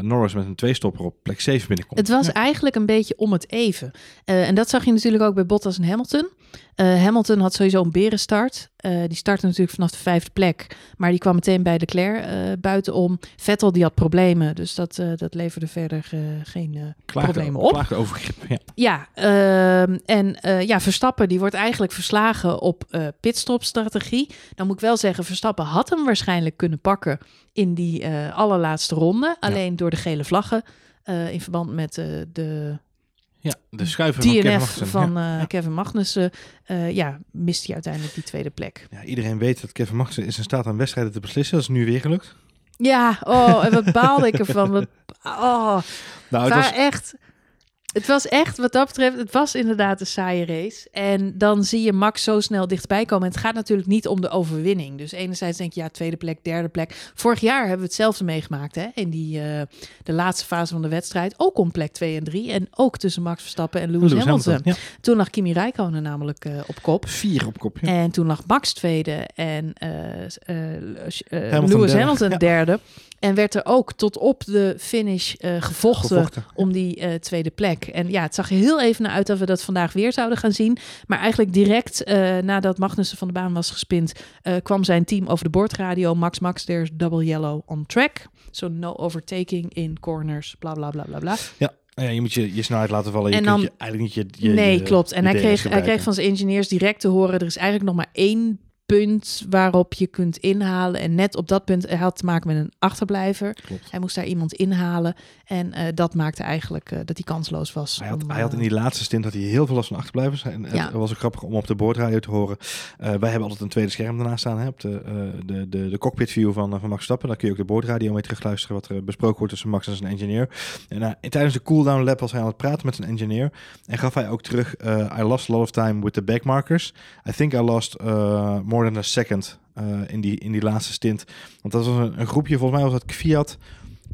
Norris met een 2 stopper op plek 7 binnenkomt. Het was ja. eigenlijk een beetje om het even. Uh, en dat zag je natuurlijk ook bij Bottas en Hamilton. Uh, Hamilton had sowieso een berenstart. Uh, die startte natuurlijk vanaf de vijfde plek. Maar die kwam meteen bij Leclerc uh, buitenom. Vettel die had problemen. Dus dat, dat leverde verder geen klaagde, problemen op. Klaagde overgrip, ja. Ja, ehm, en ja, Verstappen die wordt eigenlijk verslagen op pitstopstrategie. Dan moet ik wel zeggen, Verstappen had hem waarschijnlijk kunnen pakken in die allerlaatste ronde. Alleen ja. door de gele vlaggen in verband met de ja, de schuiver DNF van Kevin Magnussen. Van, uh, ja. Kevin Magnussen uh, ja, mist hij uiteindelijk die tweede plek. Ja, iedereen weet dat Kevin Magnussen is in staat aan wedstrijden te beslissen. Dat is nu weer gelukt. Ja, oh, en wat baalde ik ervan. Wat, oh, nou, het was echt... Het was echt, wat dat betreft, het was inderdaad een saaie race. En dan zie je Max zo snel dichtbij komen. En het gaat natuurlijk niet om de overwinning. Dus enerzijds denk je, ja, tweede plek, derde plek. Vorig jaar hebben we hetzelfde meegemaakt, hè. In die, uh, de laatste fase van de wedstrijd. Ook om plek 2 en 3. En ook tussen Max Verstappen en Lewis, Lewis Hamilton. Hamilton ja. Toen lag Kimi Räikkönen namelijk uh, op kop. Vier op kop, ja. En toen lag Max tweede en uh, Hamilton Lewis derde. Hamilton derde. Ja. En werd er ook tot op de finish uh, gevochten, gevochten, om die uh, tweede plek. En ja, het zag er heel even naar uit dat we dat vandaag weer zouden gaan zien. Maar eigenlijk direct uh, nadat Magnussen van de baan was gespind, kwam zijn team over de boordradio. Max, Max, there's double yellow on track. So no overtaking in corners, bla bla bla bla bla. Ja. Ja, je moet je, je snelheid laten vallen. Je en dan, je eigenlijk niet je, je Nee, je, klopt. En hij kreeg, hij kreeg van zijn ingenieurs direct te horen... er is eigenlijk nog maar één punt waarop je kunt inhalen. En net op dat punt hij had te maken met een achterblijver. Klopt. Hij moest daar iemand inhalen. En uh, dat maakte eigenlijk uh, dat hij kansloos was. Hij had, om, hij had in die laatste stint had hij heel veel last van achterblijvers. En ja. het was ook grappig om op de boordradio te horen. Uh, wij hebben altijd een tweede scherm daarnaast staan. Hè, op de, de, de, de cockpit view van, van Max Stappen. Daar kun je ook de boordradio mee terugluisteren. Wat er besproken wordt tussen Max en zijn engineer. En tijdens de cooldown lap was hij aan het praten met zijn engineer. En gaf hij ook terug. I lost a lot of time with the backmarkers. I think I lost more than a second uh, in, die, in die laatste stint. Want dat was een, een, groepje, volgens mij was dat Fiat,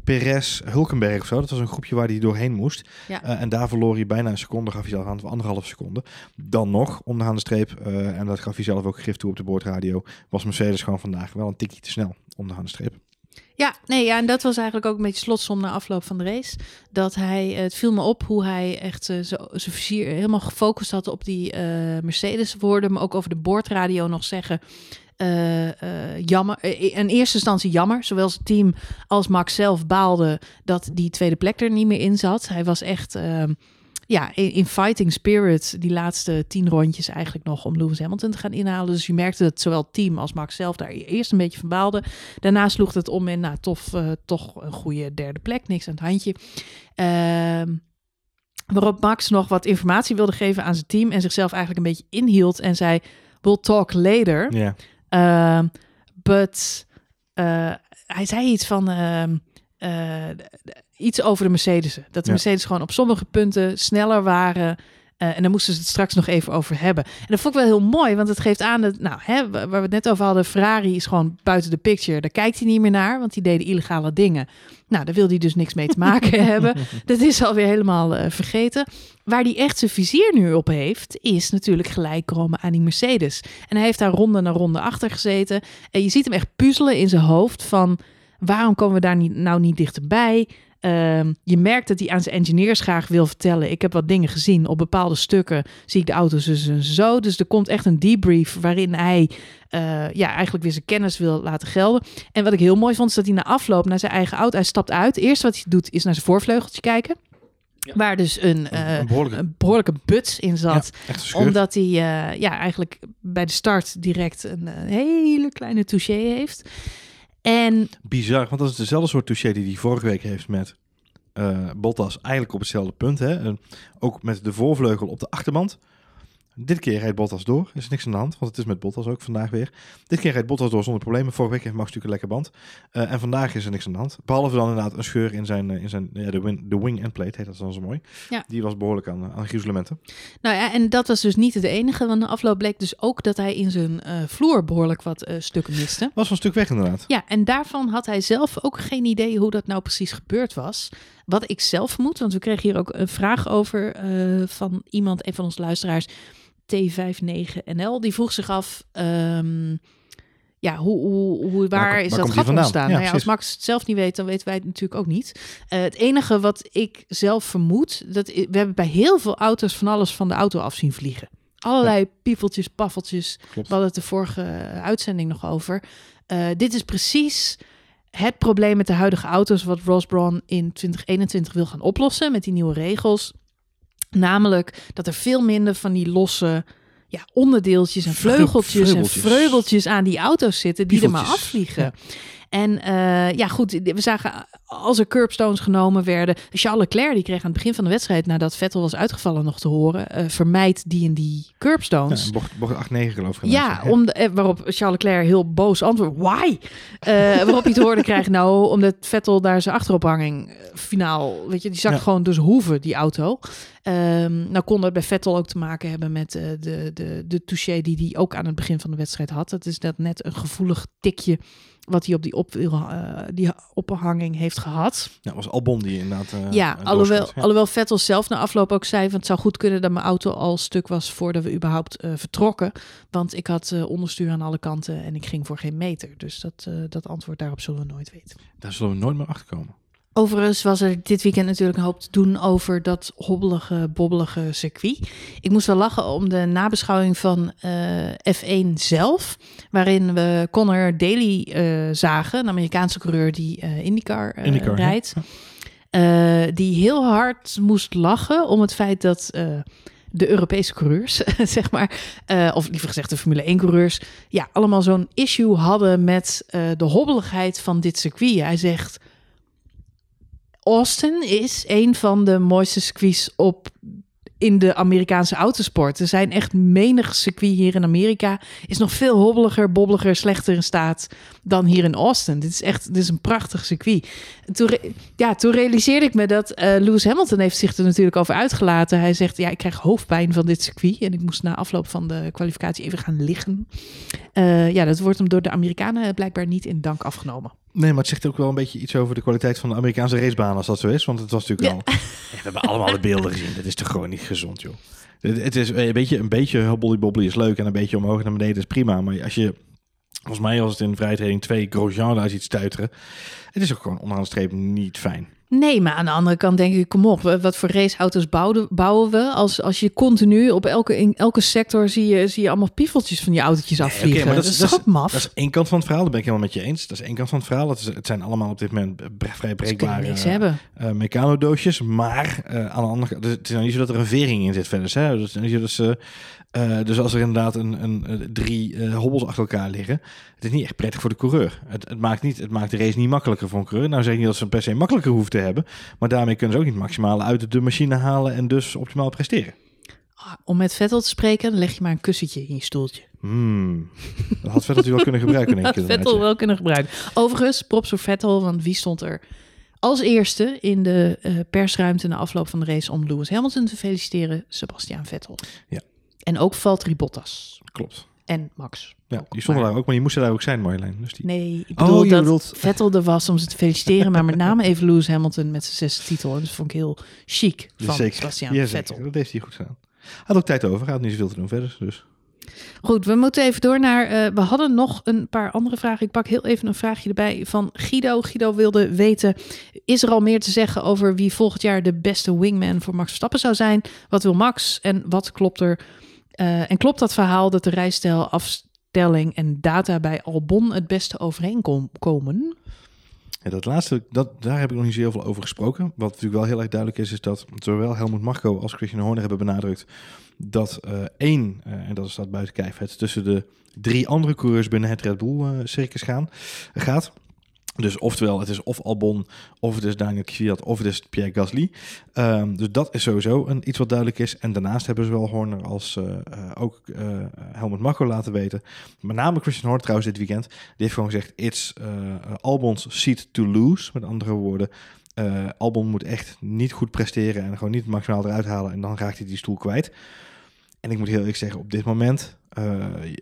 Perez, Hulkenberg of zo. Dat was een groepje waar hij doorheen moest. Ja. Uh, en daar verloor hij bijna een seconde, gaf hij zelf aan, of anderhalf seconde. Dan nog, onderaan de streep, uh, en dat gaf hij zelf ook gif toe op de boordradio, was Mercedes gewoon vandaag wel een tikje te snel onderaan de streep. Ja, nee, ja, en dat was eigenlijk ook een beetje slotsom na afloop van de race. Dat hij, het viel me op hoe hij echt uh, zijn vizier helemaal gefocust had op die uh, Mercedes woorden, maar ook over de boordradio nog zeggen. Uh, jammer. In eerste instantie jammer. Zowel zijn team als Max zelf baalde dat die tweede plek er niet meer in zat. Hij was echt uh, ja, in, in, fighting spirit die laatste tien rondjes eigenlijk nog om Lewis Hamilton te gaan inhalen. Dus je merkte dat zowel het team als Max zelf daar eerst een beetje van baalde. Daarna sloeg het om in, nou, tof, toch een goede derde plek. Niks aan het handje. Ehm, waarop Max nog wat informatie wilde geven aan zijn team en zichzelf eigenlijk een beetje inhield en zei: We'll talk later. Yeah. Uh, but uh, hij zei iets van uh, iets over de Mercedes. Dat de ja. Mercedes gewoon op sommige punten sneller waren. Uh, en daar moesten ze het straks nog even over hebben. En dat vond ik wel heel mooi, want het geeft aan dat, nou, hè, waar we het net over hadden, Ferrari is gewoon buiten de picture. Daar kijkt hij niet meer naar, want die deden illegale dingen. Nou, daar wil hij dus niks mee te maken (laughs) hebben. Dat is alweer helemaal uh, vergeten. Waar hij echt zijn vizier nu op heeft, is natuurlijk gelijk komen aan die Mercedes. En hij heeft daar ronde na ronde achter gezeten. En je ziet hem echt puzzelen in zijn hoofd van waarom komen we daar niet, nou niet dichterbij? Uh, je merkt dat hij aan zijn engineers graag wil vertellen. Ik heb wat dingen gezien. Op bepaalde stukken zie ik de auto's dus en zo. Dus er komt echt een debrief waarin hij uh, ja, eigenlijk weer zijn kennis wil laten gelden. En wat ik heel mooi vond, is dat hij na afloop naar zijn eigen auto, hij stapt uit. Eerst wat hij doet, is naar zijn voorvleugeltje kijken. Waar dus een, uh, een, behoorlijke... een, behoorlijke... buts in zat. omdat hij uh, ja, eigenlijk bij de start direct een, hele kleine touché heeft. En... Bizar, want dat is dezelfde soort touché die hij vorige week heeft met uh, Bottas. Eigenlijk op hetzelfde punt. Hè? ook met de voorvleugel op de achterband. Dit keer rijdt Bottas door. Er is niks aan de hand, want het is met Bottas ook vandaag weer. Dit keer rijdt Bottas door zonder problemen. Vorige week heeft Max natuurlijk een lekker band. Uh, en vandaag is er niks aan de hand. Behalve dan inderdaad een scheur in zijn, uh, in zijn ja, de, wing, de wing and plate, heet dat dan zo mooi. Ja. Die was behoorlijk aan, aan. Nou ja, en dat was dus niet het enige. Want de afloop bleek dus ook dat hij in zijn uh, vloer behoorlijk wat stukken miste. Was een stuk weg inderdaad. Ja, en daarvan had hij zelf ook geen idee hoe dat nou precies gebeurd was. Wat ik zelf vermoed, want we kregen hier ook een vraag over van iemand, een van onze luisteraars T59NL, die vroeg zich af, um, ja, hoe, hoe, hoe waar, is dat gat ontstaan? Ja, nou ja, als Max het zelf niet weet, dan weten wij het natuurlijk ook niet. Uh, het enige wat ik zelf vermoed, dat we hebben bij heel veel auto's van alles van de auto af zien vliegen. Allerlei ja. piefeltjes, paffeltjes. We hadden het de vorige uitzending nog over. Uh, dit is precies het probleem met de huidige auto's wat Ross Braun in 2021 wil gaan oplossen met die nieuwe regels. Namelijk dat er veel minder van die losse ja, onderdeeltjes en vleugeltjes, en vreugeltjes aan die auto's zitten die er maar afvliegen. En uh, ja, goed, we zagen als er curbstones genomen werden. Charles Leclerc die kreeg aan het begin van de wedstrijd, nadat Vettel was uitgevallen, nog te horen: uh, vermijd die en die curbstones. Ja, bocht, bocht 8-9 geloof ik. Ja, om de, eh, waarop Charles Leclerc heel boos antwoordt: why? Uh, waarop hij te horen krijgt: nou, omdat Vettel daar zijn achterophanging finaal, weet je, die zakt gewoon dus hoeven die auto. Um, nou kon dat bij Vettel ook te maken hebben met uh, de, de, de touché die hij ook aan het begin van de wedstrijd had. Dat is dat net een gevoelig tikje wat hij op die, op, uh, die ophanging heeft gehad. Ja, was Albon die inderdaad. Uh, ja, alhoewel, ja. alhoewel Vettel zelf na afloop ook zei: van het zou goed kunnen dat mijn auto al stuk was voordat we überhaupt uh, vertrokken. Want ik had onderstuur aan alle kanten en ik ging voor geen meter. Dus dat, dat antwoord daarop zullen we nooit weten. Daar zullen we nooit meer achter komen. Overigens was er dit weekend natuurlijk een hoop te doen over dat hobbelige, bobbelige circuit. Ik moest wel lachen om de nabeschouwing van uh, F1 zelf, waarin we Connor Daly uh, zagen, een Amerikaanse coureur die uh, IndyCar, IndyCar rijdt. Ja. die heel hard moest lachen om het feit dat de Europese coureurs, (laughs) zeg maar, of liever gezegd de Formule 1 coureurs, ja, allemaal zo'n issue hadden met de hobbeligheid van dit circuit. Hij zegt Austin is een van de mooiste circuits op in de Amerikaanse autosport. Er zijn echt menig circuit hier in Amerika. Is nog veel hobbeliger, bobbeliger, slechter in staat dan hier in Austin. Dit is echt dit is een prachtig circuit. Toen, ja, toen realiseerde ik me dat uh, Lewis Hamilton heeft zich er natuurlijk over uitgelaten. Hij zegt, ja, ik krijg hoofdpijn van dit circuit. En ik moest na afloop van de kwalificatie even gaan liggen. Uh, ja, dat wordt hem door de Amerikanen blijkbaar niet in dank afgenomen. Nee, maar het zegt ook wel een beetje iets over de kwaliteit van de Amerikaanse racebaan als dat zo is. Want het was natuurlijk ja. al... (laughs) we hebben allemaal de beelden gezien. Dat is toch gewoon niet gezond, joh. Het is een beetje, een beetje hobbly is leuk en een beetje omhoog naar beneden is prima. Maar als je, volgens mij als het in vrijtraining 2 Grosjean daar ziet stuiteren, het is ook gewoon onderaan de streep niet fijn. Nee, maar aan de andere kant denk ik, kom op, wat voor raceauto's bouwen, bouwen we? Als, als je continu op elke, in elke sector zie je, zie je allemaal piefeltjes van je autootjes afvliegen. Nee, okay, maar dat, is, dat, is, maf. Dat is één kant van het verhaal, daar ben ik helemaal met je eens. Dat is één kant van het verhaal. Het, is, het zijn allemaal op dit moment vrij breekbare uh, mecanodoosjes. Maar uh, aan de andere kant, het is nou niet zo dat er een vering in zit verder. Hè? Dus, dus uh, uh, dus als er inderdaad een, een, drie uh, hobbels achter elkaar liggen, het is niet echt prettig voor de coureur. Het, het, maakt niet, het maakt de race niet makkelijker voor een coureur. Nou zeg ik niet dat ze per se makkelijker hoeven te hebben, maar daarmee kunnen ze ook niet maximaal uit de machine halen en dus optimaal presteren. Ah, om met Vettel te spreken, leg je maar een kussentje in je stoeltje. Hmm. Dat had Vettel wel kunnen gebruiken. (laughs) Denk ik, Vettel wel kunnen gebruiken. Overigens, props voor Vettel, want wie stond er als eerste in de uh, persruimte na afloop van de race om Lewis Hamilton te feliciteren? Sebastian Vettel. Ja. En ook Valtteri Bottas. Klopt. En Max. Ja, die stonden daar ook, maar die moesten daar ook zijn, Marjolein. Dus die... Nee, ik bedoel oh, dat bedoelt... Vettel er was om ze te feliciteren, maar met name even Lewis Hamilton met zijn zesde titel. En dat vond ik heel chic van zeker. Sebastian ja, Vettel. Dat heeft hij goed gedaan. Had ook tijd over, had niet zoveel te doen verder, dus... Goed, we moeten even door naar. Uh, we hadden nog een paar andere vragen. Ik pak heel even een vraagje erbij van Guido. Guido wilde weten: is er al meer te zeggen over wie volgend jaar de beste wingman voor Max Verstappen zou zijn? Wat wil Max en wat klopt er uh, en klopt dat verhaal dat de rijstijl, afstelling en data bij Albon het beste overeenkomen? Ja, dat laatste, dat, daar heb ik nog niet zo heel veel over gesproken. Wat natuurlijk wel heel erg duidelijk is, is dat zowel Helmut Marko als Christian Horner hebben benadrukt dat uh, één, uh, en dat staat buiten kijf, het tussen de drie andere coureurs binnen het Red Bull circus gaan, gaat. Dus oftewel, het is of Albon, of het is Daniel Kvyat, of het is Pierre Gasly. Um, dus dat is sowieso een, iets wat duidelijk is. En daarnaast hebben zowel Horner als uh, uh, ook uh, Helmut Marko laten weten. Met name Christian Horner trouwens dit weekend. Die heeft gewoon gezegd, it's Albon's seat to lose. Met andere woorden, Albon moet echt niet goed presteren en gewoon niet maximaal eruit halen. En dan raakt hij die stoel kwijt. En ik moet heel eerlijk zeggen, op dit moment,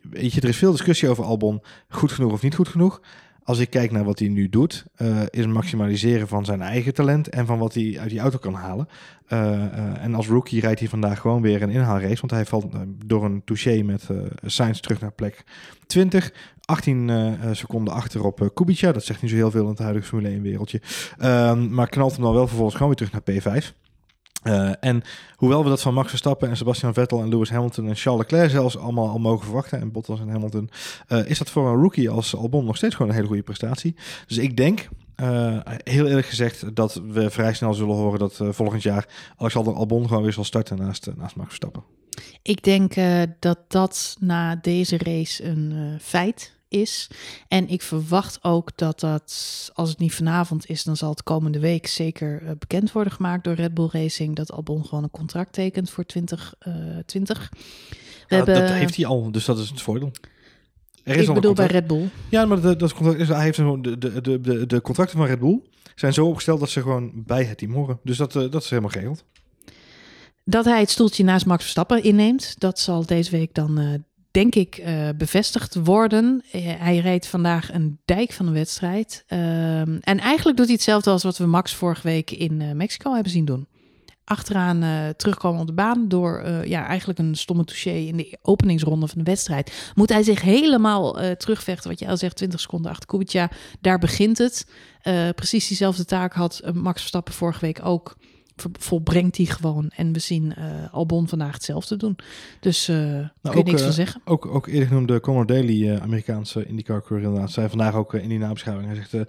weet je, er is veel discussie over Albon. Goed genoeg of niet goed genoeg als ik kijk naar wat hij nu doet, uh, is maximaliseren van zijn eigen talent en van wat hij uit die auto kan halen. Uh, uh, en als rookie rijdt hij vandaag gewoon weer een inhaalrace, want hij valt door een touché met Sainz terug naar plek 20. 18 seconden achter op Kubica, dat zegt niet zo heel veel in het huidige Formule 1 wereldje. Ehm, maar knalt hem dan wel vervolgens gewoon weer terug naar P5. Uh, en hoewel we dat van Max Verstappen en Sebastian Vettel en Lewis Hamilton en Charles Leclerc zelfs allemaal al mogen verwachten, en Bottas en Hamilton, uh, is dat voor een rookie als Albon nog steeds gewoon een hele goede prestatie. Dus ik denk, uh, heel eerlijk gezegd, dat we vrij snel zullen horen dat volgend jaar Alexander Albon gewoon weer zal starten naast, naast Max Verstappen. Ik denk dat dat na deze race een feit is. En ik verwacht ook dat dat, als het niet vanavond is, dan zal het komende week zeker uh, bekend worden gemaakt door Red Bull Racing. Dat Albon gewoon een contract tekent voor 2020. Uh, We ja, hebben, dat heeft hij al, dus dat is het voordeel. Er is ik bedoel bij Red Bull. Ja, maar dat, dat contract is, hij heeft de, de, de, de, de contracten van Red Bull zijn zo opgesteld dat ze gewoon bij het team horen. Dus dat, uh, dat is helemaal geregeld. Dat hij het stoeltje naast Max Verstappen inneemt, dat zal deze week dan uh, denk ik, uh, bevestigd worden. Uh, hij reed vandaag een dijk van een wedstrijd. Uh, en eigenlijk doet hij hetzelfde als wat we Max vorige week in uh, Mexico hebben zien doen. Achteraan terugkomen op de baan door ja, eigenlijk een stomme touché in de openingsronde van de wedstrijd. Moet hij zich helemaal terugvechten, wat je al zegt, 20 seconden achter Kubica. Daar begint het. precies diezelfde taak had Max Verstappen vorige week ook volbrengt hij gewoon. En we zien uh, Albon vandaag hetzelfde doen. Dus uh, nou, kun je niks van uh, zeggen. Ook, ook eerder genoemde Conor Daly, Amerikaanse IndyCar coureur inderdaad, zei vandaag ook in die nabeschouwing. Hij zegt,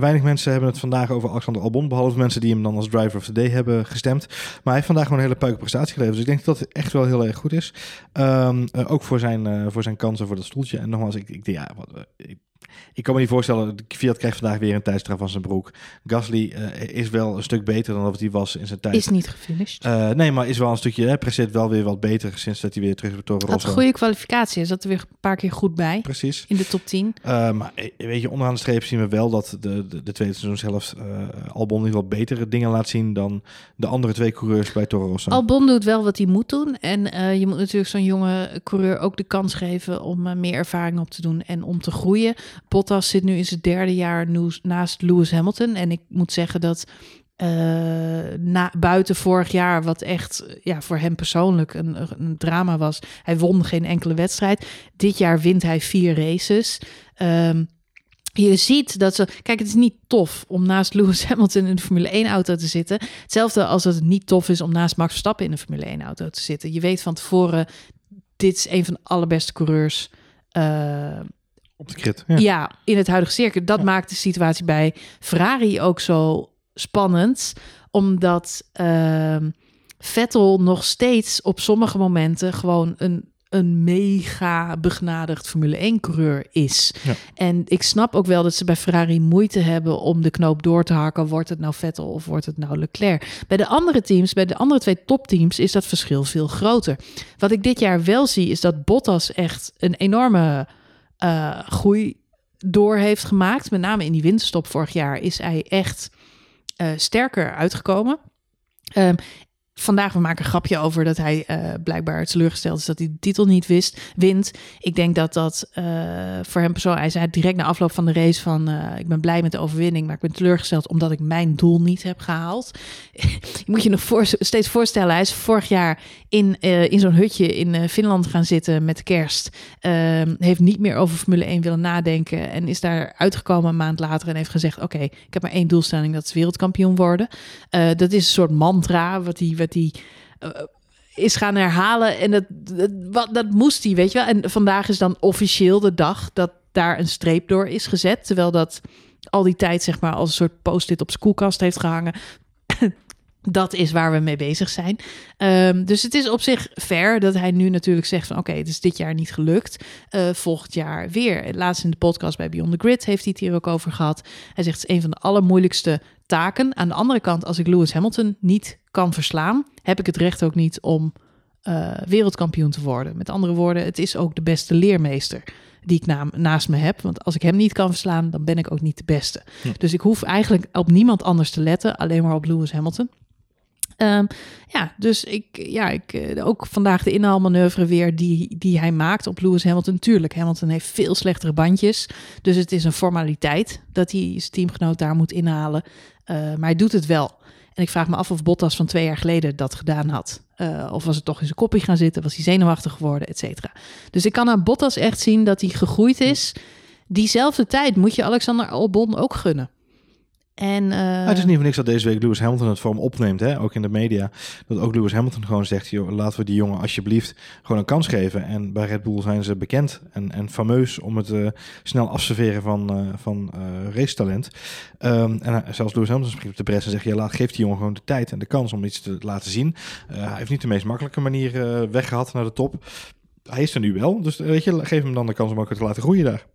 weinig mensen hebben het vandaag over Alexander Albon, behalve mensen die hem dan als driver of the day hebben gestemd. Maar hij heeft vandaag gewoon een hele puike prestatie geleverd. Dus ik denk dat dat echt wel heel erg goed is. Um, ook voor zijn, voor zijn kansen voor dat stoeltje. En nogmaals, ik, ik, ja, wat, ik ik kan me niet voorstellen, Fiat krijgt vandaag weer een tijdstraf van zijn broek. Gasly uh, is wel een stuk beter dan wat hij was in zijn tijd. Is niet gefinished. Uh, nee, maar is wel een stukje, hè, presteert wel weer wat beter sinds dat hij weer terug is bij. Had een goede kwalificatie, is dat er weer een paar keer goed bij. Precies. In de top 10. Uh, maar weet je, onderaan de streep zien we wel dat de, de, de tweede seizoen zelf Albon in wel betere dingen laat zien dan de andere twee coureurs bij Toro Rosso. Albon doet wel wat hij moet doen. En je moet natuurlijk zo'n jonge coureur ook de kans geven om meer ervaring op te doen en om te groeien. Bottas zit nu in zijn derde jaar naast Lewis Hamilton. En ik moet zeggen dat uh, na, buiten vorig jaar, wat echt ja, voor hem persoonlijk een, een, drama was. Hij won geen enkele wedstrijd. Dit jaar wint hij vier races. Um, je ziet dat ze. Kijk, het is niet tof om naast Lewis Hamilton in de Formule 1-auto te zitten. Hetzelfde als het niet tof is om naast Max Verstappen in de Formule 1-auto te zitten. Je weet van tevoren, dit is een van de allerbeste coureurs. Uh, op de. Ja. ja. in het huidige circuit. Dat ja. maakt de situatie bij Ferrari ook zo spannend. Omdat uh, Vettel nog steeds op sommige momenten gewoon een, een mega begnadigd Formule 1-coureur is. Ja. En ik snap ook wel dat ze bij Ferrari moeite hebben om de knoop door te hakken. Wordt het nou Vettel of wordt het nou Leclerc? Bij de andere teams, bij de andere twee topteams, is dat verschil veel groter. Wat ik dit jaar wel zie, is dat Bottas echt een enorme uh, groei door heeft gemaakt. Met name in die winterstop vorig jaar is hij echt uh, sterker uitgekomen. Um, Vandaag, we maken een grapje over dat hij uh, blijkbaar teleurgesteld is dat hij de titel niet wist, wint. Ik denk dat dat voor hem persoonlijk, hij zei direct na afloop van de race van, ik ben blij met de overwinning, maar ik ben teleurgesteld omdat ik mijn doel niet heb gehaald. (laughs) je moet je nog voor, steeds voorstellen, hij is vorig jaar in, in zo'n hutje in Finland gaan zitten met kerst. Ehm, heeft niet meer over Formule 1 willen nadenken en is daar uitgekomen een maand later en heeft gezegd, oké, ik heb maar één doelstelling, dat is wereldkampioen worden. dat is een soort mantra wat die uh, is gaan herhalen. En dat, dat, wat, dat moest hij, weet je wel. En vandaag is dan officieel de dag dat daar een streep door is gezet. Terwijl dat al die tijd zeg maar als een soort post-it op zijn koelkast heeft gehangen. Dat is waar we mee bezig zijn. Ehm, dus het is op zich fair dat hij nu natuurlijk zegt van oké, het is dit jaar niet gelukt. Uh, volgend jaar weer. Laatst in de podcast bij Beyond the Grid heeft hij het hier ook over gehad. Hij zegt het is een van de allermoeilijkste taken. Aan de andere kant, als ik Lewis Hamilton niet kan verslaan, heb ik het recht ook niet om uh, wereldkampioen te worden. Met andere woorden, het is ook de beste leermeester die ik naast me heb. Want als ik hem niet kan verslaan, dan ben ik ook niet de beste. Dus ik hoef eigenlijk op niemand anders te letten, alleen maar op Lewis Hamilton. Um, ja, dus ik, ja, ik, eh, ook vandaag de inhaalmanoeuvre weer die, die hij maakt op Lewis Hamilton. Tuurlijk, Hamilton heeft veel slechtere bandjes. Dus het is een formaliteit dat hij zijn teamgenoot daar moet inhalen. Uh, maar hij doet het wel. En ik vraag me af of Bottas van twee jaar geleden dat gedaan had. Uh, of was het toch in zijn koppie gaan zitten? Was hij zenuwachtig geworden, et cetera. Dus ik kan aan Bottas echt zien dat hij gegroeid is. Diezelfde tijd moet je Alexander Albon ook gunnen. En, uh... het is niet voor niks dat deze week Lewis Hamilton het voor hem opneemt, hè? ook in de media. Dat ook Lewis Hamilton gewoon zegt, joh, laten we die jongen alsjeblieft gewoon een kans geven. En bij Red Bull zijn ze bekend en, en fameus om het uh, snel afserveren van, uh, van racetalent. Um, en zelfs Lewis Hamilton spreekt op de pres en zegt, ja, laat, geef die jongen gewoon de tijd en de kans om iets te laten zien. hij heeft niet de meest makkelijke manier weggehad naar de top. Hij is er nu wel, dus weet je, geef hem dan de kans om ook te laten groeien daar.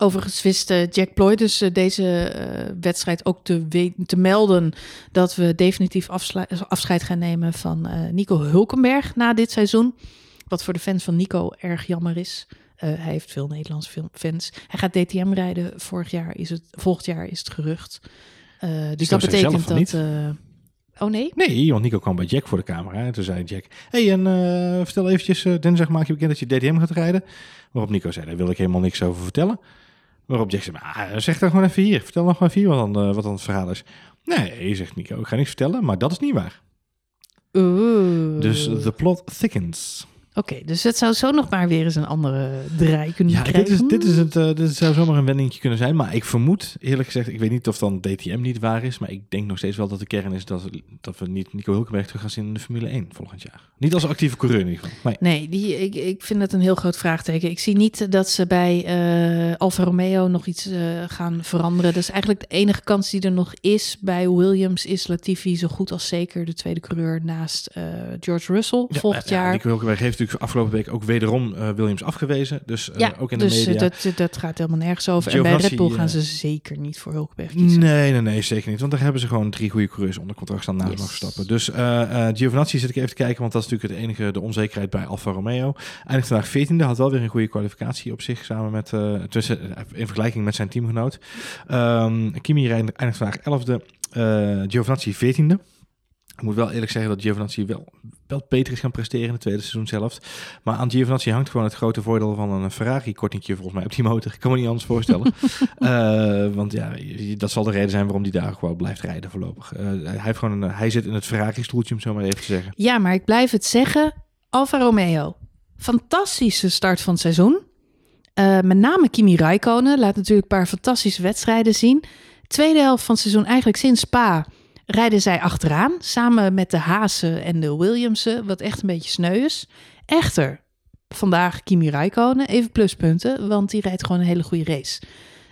Overigens wist uh, Jack Ploy dus uh, deze uh, wedstrijd ook te, te melden dat we definitief afscheid gaan nemen van Nico Hulkenberg na dit seizoen. Wat voor de fans van Nico erg jammer is. hij heeft veel Nederlandse fans. Hij gaat DTM rijden. Vorig jaar is het, volgend jaar is het gerucht. dus dat betekent dat. Oh nee? Nee, want Nico kwam bij Jack voor de camera. En toen zei Jack: hey, en vertel eventjes, dinsdag maak je bekend dat je DTM gaat rijden. Waarop Nico zei: Daar wil ik helemaal niks over vertellen. Waarop Jack zei, ah, zeg dan gewoon even hier. Vertel nog maar even wat dan, uh, wat dan het verhaal is. Nee, zegt Nico, ik ga niks vertellen, maar dat is niet waar. Oeh. Dus the plot thickens. Oké, dus het zou zo nog maar weer eens een andere draai kunnen ja, krijgen. Dit, is, dit, is het, uh, dit zou zomaar een wendingje kunnen zijn. Maar ik vermoed, eerlijk gezegd, ik weet niet of dan DTM niet waar is. Maar ik denk nog steeds wel dat de kern is dat, dat we niet Nico Hulkenberg terug gaan zien in de Formule 1 volgend jaar. Niet als actieve coureur in ieder geval. Nee, die, ik, ik vind het een heel groot vraagteken. Ik zie niet dat ze bij uh, Alfa Romeo nog iets uh, gaan veranderen. Dat is eigenlijk de enige kans die er nog is bij Williams. Is Latifi zo goed als zeker de tweede coureur naast George Russell volgend jaar. Nico Hulkenberg heeft natuurlijk afgelopen week ook wederom uh, Williams afgewezen. Dus uh, ja, ook in de dus media. Dat, dat gaat helemaal nergens over. en bij Red Bull gaan ze zeker niet voor Hulkenberg kiezen. Nee, nee, nee, zeker niet. Want daar hebben ze gewoon drie goede coureurs onder contract staan naast yes. nog stappen. Dus Giovinazzi zit ik even te kijken, want dat is natuurlijk het enige, de onzekerheid bij Alfa Romeo. Eindigt vandaag 14e, had wel weer een goede kwalificatie op zich, samen met, tussen, in vergelijking met zijn teamgenoot. Um, Kimi eindigt vandaag 11e, Giovinazzi 14e. Ik moet wel eerlijk zeggen dat Giovinazzi wel, wel beter is gaan presteren in het tweede seizoen zelf. Maar aan Giovinazzi hangt gewoon het grote voordeel van een Ferrari-kortingje volgens mij op die motor. Ik kan me niet anders voorstellen. uh, (laughs) want ja, dat zal de reden zijn waarom hij daar gewoon blijft rijden voorlopig. Uh, hij, heeft gewoon een, hij zit in het Ferrari-stoeltje, om zo maar even te zeggen. Ja, maar ik blijf het zeggen. Alfa Romeo, fantastische start van het seizoen. Uh, met name Kimi Räikkönen laat natuurlijk een paar fantastische wedstrijden zien. Tweede helft van het seizoen, eigenlijk sinds Spa rijden zij achteraan, samen met de Hazen en de Williamsen, wat echt een beetje sneu is. Echter, vandaag Kimi Räikkönen, even pluspunten, want die rijdt gewoon een hele goede race.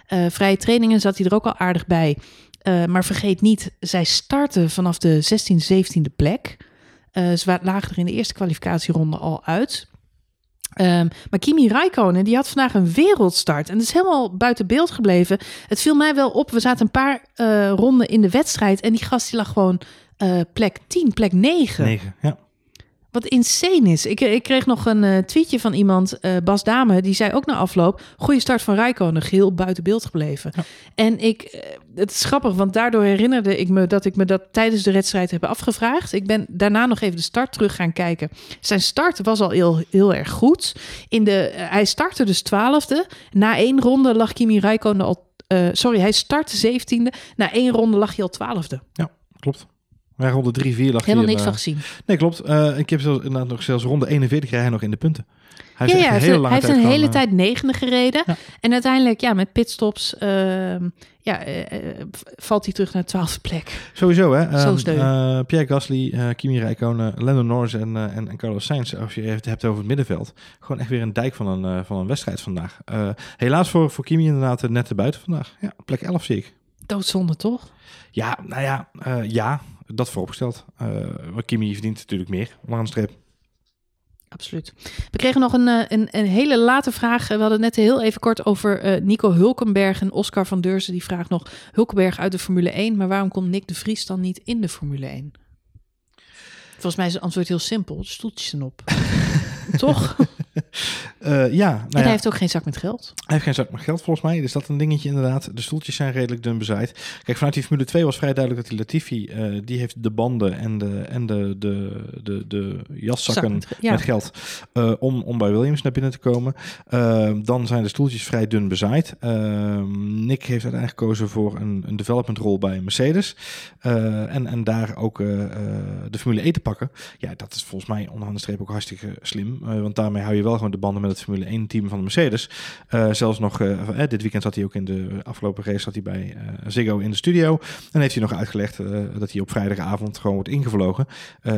Uh, vrije trainingen zat hij er ook al aardig bij. Uh, maar vergeet niet, zij starten vanaf de 16e, 17e plek. Uh, ze lagen er in de eerste kwalificatieronde al uit. Um, maar Kimi Räikkönen, die had vandaag een wereldstart. En dat is helemaal buiten beeld gebleven. Het viel mij wel op. We zaten een paar uh, ronden in de wedstrijd. En die gast die lag gewoon uh, plek 10, plek 9. 9, ja. Wat insane is. Ik, ik kreeg nog een uh, tweetje van iemand, uh, Bas Dame, die zei ook na afloop: goede start van Rijkonen, geheel buiten beeld gebleven. Ja. En ik, uh, het is grappig, want daardoor herinnerde ik me dat ik me dat tijdens de wedstrijd heb afgevraagd. Ik ben daarna nog even de start terug gaan kijken. Zijn start was al heel, heel erg goed. In de, hij startte dus twaalfde. Na één ronde lag Kimi Rijkonen al. sorry, hij startte zeventiende. Na één ronde lag hij al twaalfde. Ja, klopt. Maar ronde 3, 4 lag Helemaal niks van gezien. Nee, klopt. Uh, ik heb zelfs, inderdaad nog zelfs ronde 41 rij hij nog in de punten. Hij ja, heeft, ja, een heeft, lange hij heeft tijd een hele gewoon, tijd negende gereden. Ja. En uiteindelijk, ja, met pitstops, ehm, ja, eh, eh, valt hij terug naar de twaalfde plek. eh, sowieso, hè. Zo Ehm, eh, Pierre Gasly, eh, Kimi Räikkönen, Lando Norris en, eh, en, en Carlos Sainz. Als je het hebt over het middenveld. Gewoon echt weer een dijk van een, eh, van een wedstrijd vandaag. Eh, helaas voor, voor Kimi inderdaad eh, net erbuiten vandaag. Ja, plek 11 zie ik. Doodzonde, toch? Ja, nou ja, eh, ja dat vooropgesteld. Eh maar Kimi verdient natuurlijk meer, streep. Absoluut. We kregen nog een, eh, een, een hele late vraag. We hadden het net heel even kort over eh, Nico Hulkenberg en Oscar van Deurzen. Die vraagt nog Hulkenberg uit de Formule 1. Maar waarom komt Nick de Vries dan niet in de Formule 1? Volgens mij is het antwoord heel simpel. Stoeltjes erop. (laughs) Toch? (laughs) Eh, ja, nou en ja. hij heeft ook geen zak met geld. Hij heeft geen zak met geld volgens mij. Dus dat een dingetje inderdaad. De stoeltjes zijn redelijk dun bezaaid. Kijk, vanuit die Formule 2 was vrij duidelijk dat die Latifi... eh, die heeft de banden en de, en de, de, de, de jaszakken Zak met ge- ja. met geld... eh, om, om bij Williams naar binnen te komen. Dan zijn de stoeltjes vrij dun bezaaid. Eh, Nick heeft uiteindelijk gekozen voor een, een development rol bij Mercedes. En, en daar ook de Formule E te pakken. Ja, dat is volgens mij onderaan de streep ook hartstikke slim. Want daarmee hou je wel gewoon de banden met het Formule 1 team van de Mercedes. Eh, zelfs nog, eh, eh, dit weekend zat hij ook in de afgelopen race zat hij bij Ziggo in de studio. En heeft hij nog uitgelegd dat hij op vrijdagavond gewoon wordt ingevlogen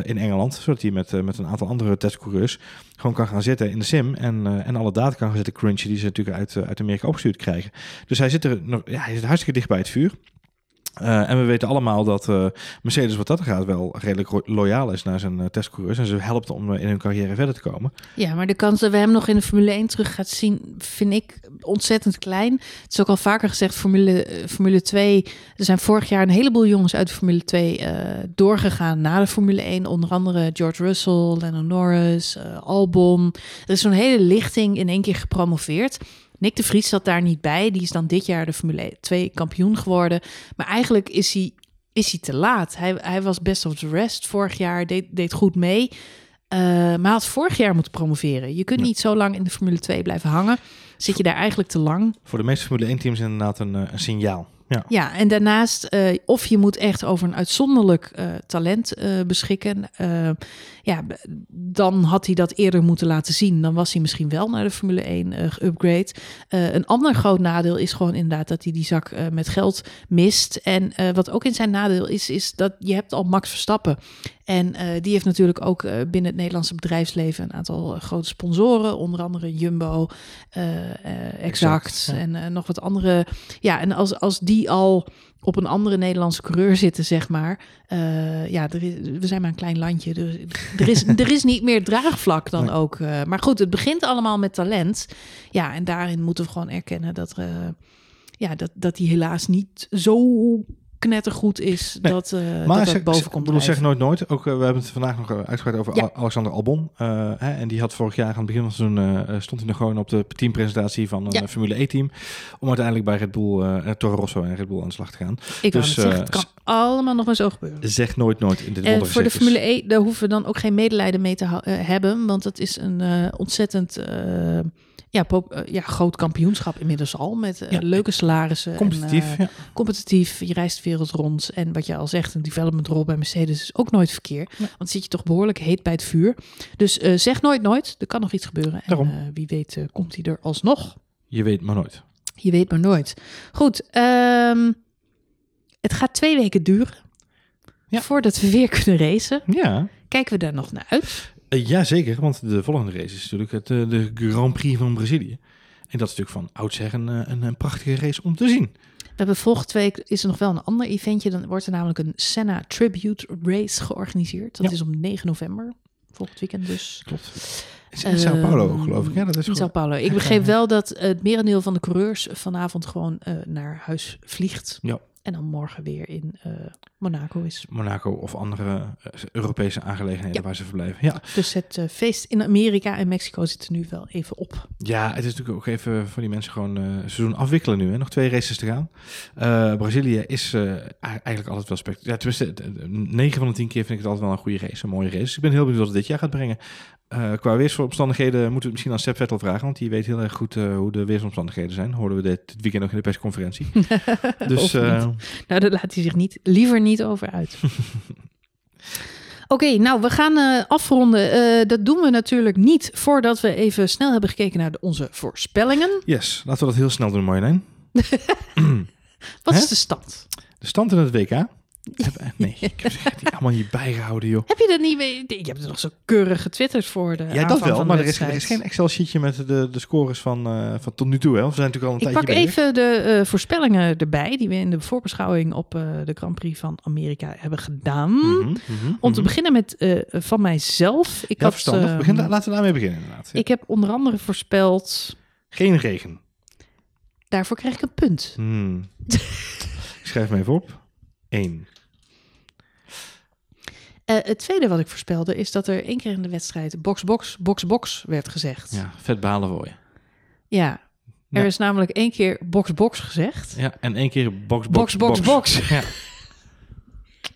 in Engeland. Zodat hij met, met een aantal andere testcoureurs gewoon kan gaan zitten in de sim. En, en alle data kan gaan zitten crunchen die ze natuurlijk uit, uit Amerika opgestuurd krijgen. Dus hij zit er nog, ja, hij zit hartstikke dicht bij het vuur. Eh, en we weten allemaal dat eh, Mercedes wat dat gaat wel redelijk loyaal is naar zijn eh, testcoureurs. En ze helpt om in hun carrière verder te komen. Ja, maar de kans dat we hem nog in de Formule 1 terug gaat zien, vind ik ontzettend klein. Het is ook al vaker gezegd, Formule, Formule 2. Er zijn vorig jaar een heleboel jongens uit de Formule 2 eh, doorgegaan naar de Formule 1. Onder andere George Russell, Lennon Norris, Albon. Er is zo'n hele lichting in één keer gepromoveerd. Nick de Vries zat daar niet bij. Die is dan dit jaar de Formule 2 kampioen geworden. Maar eigenlijk is hij, is hij te laat. Hij, hij was best of the rest vorig jaar, deed, deed goed mee. Uh, maar had vorig jaar moeten promoveren. Je kunt Ja. niet zo lang in de Formule 2 blijven hangen. Zit je daar eigenlijk te lang? Voor de meeste Formule 1 teams inderdaad een, eh, een signaal. Ja. Ja, en daarnaast, eh, of je moet echt over een uitzonderlijk eh, talent eh, beschikken. Ja, dan had hij dat eerder moeten laten zien. Dan was hij misschien wel naar de Formule 1 eh geupgrade. Een ander groot nadeel is gewoon inderdaad dat hij die zak met geld mist. En wat ook in zijn nadeel is, is dat je hebt al Max Verstappen. En eh, die heeft natuurlijk ook eh, binnen het Nederlandse bedrijfsleven een aantal eh, grote sponsoren. Onder andere Jumbo, Exact, Exact, ja. en nog wat andere. Ja, en als, als die al op een andere Nederlandse coureur zitten, zeg maar. ja, er is, we zijn maar een klein landje. Dus er, is, er is niet meer draagvlak dan Nee. ook. maar goed, het begint allemaal met talent. Ja, en daarin moeten we gewoon erkennen dat, ja, dat, dat die helaas niet zo knettergoed is Nee. dat, eh Maar dat zeg, het boven komt bedoel, zeg drijven. nooit nooit. Ook, eh, we hebben het vandaag nog eh, uitgebreid over Ja. Alexander Albon. Hè, en die had vorig jaar aan het begin van het seizoen... eh, stond hij nog gewoon op de teampresentatie van een Ja. Formule E-team. Om uiteindelijk bij Red Bull, Toro Rosso en Red Bull aan de slag te gaan. Ik dus, net zeggen, het kan allemaal nog maar zo gebeuren. Zeg nooit nooit in dit En voor de Formule E, daar hoeven we dan ook geen medelijden mee te hebben. Want het is een ontzettend ja, eh, ja, groot kampioenschap inmiddels al. Met eh, Ja. leuke salarissen. Competitief, En, eh, ja. competitief, je reist de wereld rond. En wat je al zegt, een development rol bij Mercedes is ook nooit verkeerd. Nee. Want zit je toch behoorlijk heet bij het vuur. Dus zeg nooit nooit, er kan nog iets gebeuren. En wie weet komt hij er alsnog. Je weet maar nooit. Je weet maar nooit. Goed, ehm, het gaat twee weken duren. Voordat we weer kunnen racen. Ja, Kijken we daar nog naar uit? Uh, jazeker. Want de volgende race is natuurlijk het, eh, de Grand Prix van Brazilië. En dat is natuurlijk van oudsher een, eh, een, een prachtige race om te zien. We hebben volgende week is er nog wel een ander eventje. Dan wordt er namelijk een Senna Tribute Race georganiseerd. Dat Ja. is om 9 november. Volgend weekend dus. Klopt. In Sao Paulo, geloof ik. Ja, dat is in Sao. Paulo. Ik begreep wel dat het merendeel van de coureurs vanavond gewoon eh, naar huis vliegt. Ja. En dan morgen weer in eh, Monaco is. Monaco of andere eh, Europese aangelegenheden Ja. waar ze verblijven. Ja. Dus het eh, feest in Amerika en Mexico zit er nu wel even op. ja, het is natuurlijk ook even voor die mensen gewoon seizoen afwikkelen nu. Hè. Nog twee races te gaan. Brazilië is eigenlijk altijd wel spectaculair. Ja, tenminste, eh, eh, 9 van de 10 keer vind ik het altijd wel een goede race. Een mooie race. Ik ben heel benieuwd wat het dit jaar gaat brengen. Eh, qua weersomstandigheden moeten we het misschien aan Sepp Vettel vragen. Want die weet heel erg goed eh, hoe de weersomstandigheden zijn. Hoorden we dit, dit weekend ook in de persconferentie. (laughs) dus eh, Nou, daar laat hij zich niet, liever niet over uit. (laughs) Oké, nou, we gaan uh, afronden. Uh, dat doen we natuurlijk niet voordat we even snel hebben gekeken naar de, onze voorspellingen. Yes, laten we dat heel snel doen, Marjolein. (laughs) (clears throat) Wat is de stand? De stand in het WK Nee, ik heb het niet allemaal hier bijgehouden, joh. Heb je dat niet mee? Je hebt er nog zo keurig getwitterd voor de Ja, dat wel, maar er is, er is, geen Excel-sheetje met de, de scores van, uh, van tot nu toe. Hè. We zijn natuurlijk al een ik tijdje Ik pak even de uh, voorspellingen erbij, die we in de voorbeschouwing op uh, de Grand Prix van Amerika hebben gedaan. Mm -hmm, mm -hmm, Om te mhm. beginnen met van mijzelf. Ik ja, had, verstandig. Begin, laten we daarmee beginnen, inderdaad. Ja. Ik heb onder andere voorspeld... Geen regen. Daarvoor krijg ik een punt. Hmm. (laughs) ik schrijf me even op. 1. Uh, het tweede wat ik voorspelde is dat er één keer in de wedstrijd box, box, box, box werd gezegd. Ja, vet behalen voor je. Ja, er is namelijk één keer box, box gezegd. Ja, en één keer box, box, box, box. box. Ja.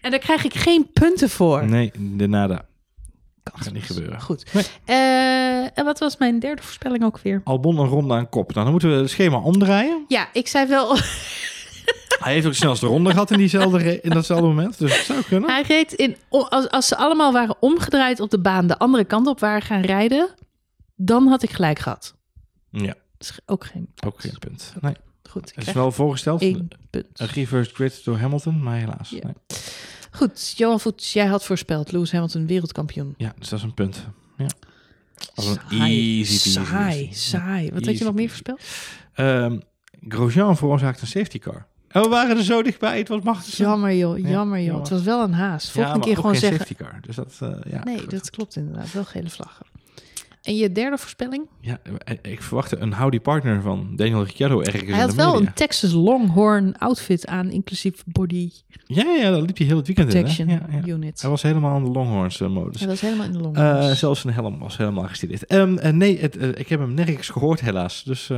en daar krijg ik geen punten voor. Nee, de nada. Kan Gaat niet gebeuren. Goed. Nee. Uh, en wat was mijn derde voorspelling ook weer? Albon een ronde aan kop. Nou, dan moeten we het schema omdraaien. Ja, ik zei wel... Hij heeft ook de snelste ronde gehad in, diezelfde in datzelfde moment. Dus het zou kunnen. Hij reed in, als, als ze allemaal waren omgedraaid op de baan, de andere kant op waren gaan rijden, dan had ik gelijk gehad. Ja. is ook geen punt. Ook geen punt. Nee. Goed. Het is wel voorgesteld. Een reverse grid door Hamilton, maar helaas. Ja. Nee. Goed, Johan Voets, jij had voorspeld Lewis Hamilton wereldkampioen. Ja, dus dat is een punt. Ja. Als een saai, easy, saai, saai. Wat easy. had je nog meer voorspeld? Um, Grosjean veroorzaakt een safety car. En we waren er zo dichtbij. Het was machtig. Jammer joh, jammer joh. Het was wel een haas. Volgende keer gewoon zeggen. Safety car, dus dat, uh, ja, nee, dat klopt inderdaad. Wel gele vlaggen. En je derde voorspelling? Ja, ik verwachtte een howdy partner van Daniel Ricciardo ergens Hij had wel een Texas Longhorn outfit aan, inclusief body. Ja, ja, daar liep hij heel het weekend Protection in. Hè? Ja, Unit. Hij was helemaal aan de Longhorns uh, modus. Hij was helemaal in de Longhorns. Uh, zelfs zijn helm was helemaal gestileerd. Um, uh, nee, het, ik heb hem nergens gehoord helaas. Dus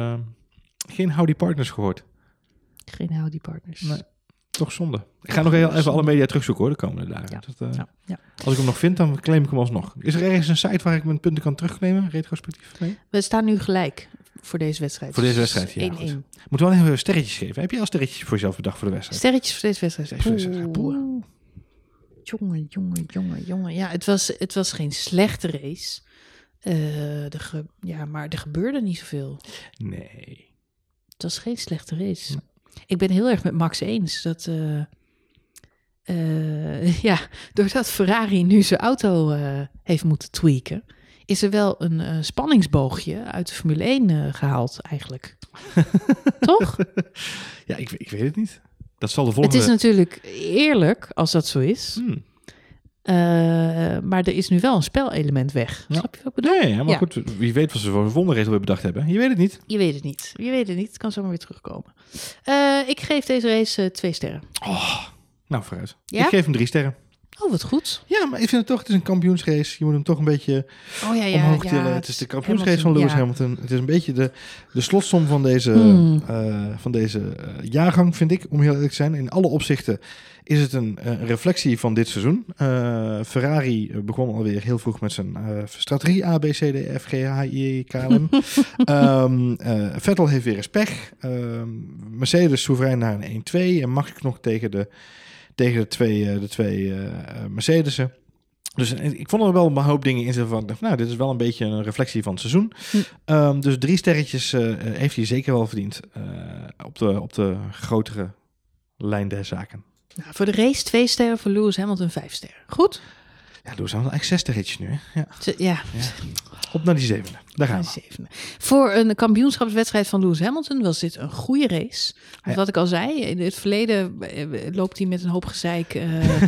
geen howdy partners gehoord. Geen howdy partners. Nee. Toch zonde. Ik ga nog heel even alle media terugzoeken hoor, de komende dagen. Ja. Dat, uh, ja. Ja. Als ik hem nog vind, dan claim ik hem alsnog. Is er ergens een site waar ik mijn punten kan terugclaimen, retrospectief? Nee? We staan nu gelijk voor deze wedstrijd. Voor deze wedstrijd, ja. 1-1. Moeten we wel even sterretjes geven. Heb je al sterretjes voor jezelf bedacht voor de wedstrijd? Sterretjes voor deze wedstrijd. Jongen, jongen, jongen, jongen. Ja, het was, het was geen slechte race. Uh, de ja, maar er gebeurde niet zoveel. Nee. Het was geen slechte race. Nee. Ik ben heel erg met Max eens dat. Uh, uh, (laughs) ja, doordat Ferrari nu zijn auto uh, heeft moeten tweaken, is er wel een spanningsboogje uit de Formule 1 gehaald, eigenlijk. (laughs) Toch? Ja, ik, ik, weet het niet. Dat zal de volgende. Het is natuurlijk eerlijk als dat zo is. Hmm. Uh, maar er is nu wel een spelelement weg. Ja. Snap je wat ik bedoel? Nee, maar ja. goed, wie weet wat ze voor een wonderregel hebben bedacht hebben. Je weet het niet. Je weet het niet. Je weet het niet. Het kan zomaar weer terugkomen. Uh, ik geef deze race uh, twee sterren. Oh, nou, vooruit. Ik geef hem drie sterren. Oh, wat goed. Ja, maar ik vind het toch, het is een kampioensrace. Je moet hem toch een beetje oh, ja, ja, omhoog tillen. Het is de kampioensrace van Lewis Hamilton. Het is een beetje de, de slotsom van deze, hmm. uh, van deze uh, jaargang, vind ik, om heel eerlijk te zijn. In alle opzichten is het een, een reflectie van dit seizoen. Uh, Ferrari begon alweer heel vroeg met zijn strategie A, B, C, D, F, G, H, I, K, L, M. um, (laughs) Vettel heeft weer eens pech. Ehm, Mercedes soeverein naar een 1-2 en Max nog tegen de tegen de twee, uh, de twee uh, Mercedes'en. Dus ik vond er wel een hoop dingen in zitten van, nou, dit is wel een beetje een reflectie van het seizoen. Hm. Um, dus drie sterretjes uh, heeft hij zeker wel verdiend op, de, op de grotere lijn der zaken. Nou, voor de race twee sterren, voor Lewis Hamilton vijf sterren. Goed? Ja, Lewis Hamilton eigenlijk zes sterretjes nu, hè? Ja. ja. ja. Op naar die zevende. Daar gaan we. Zevende. Voor een kampioenschapswedstrijd van Lewis Hamilton was dit een goede race. Ja. Wat ik al zei, in het verleden eh, loopt hij met een hoop gezeik. Uh, (laughs)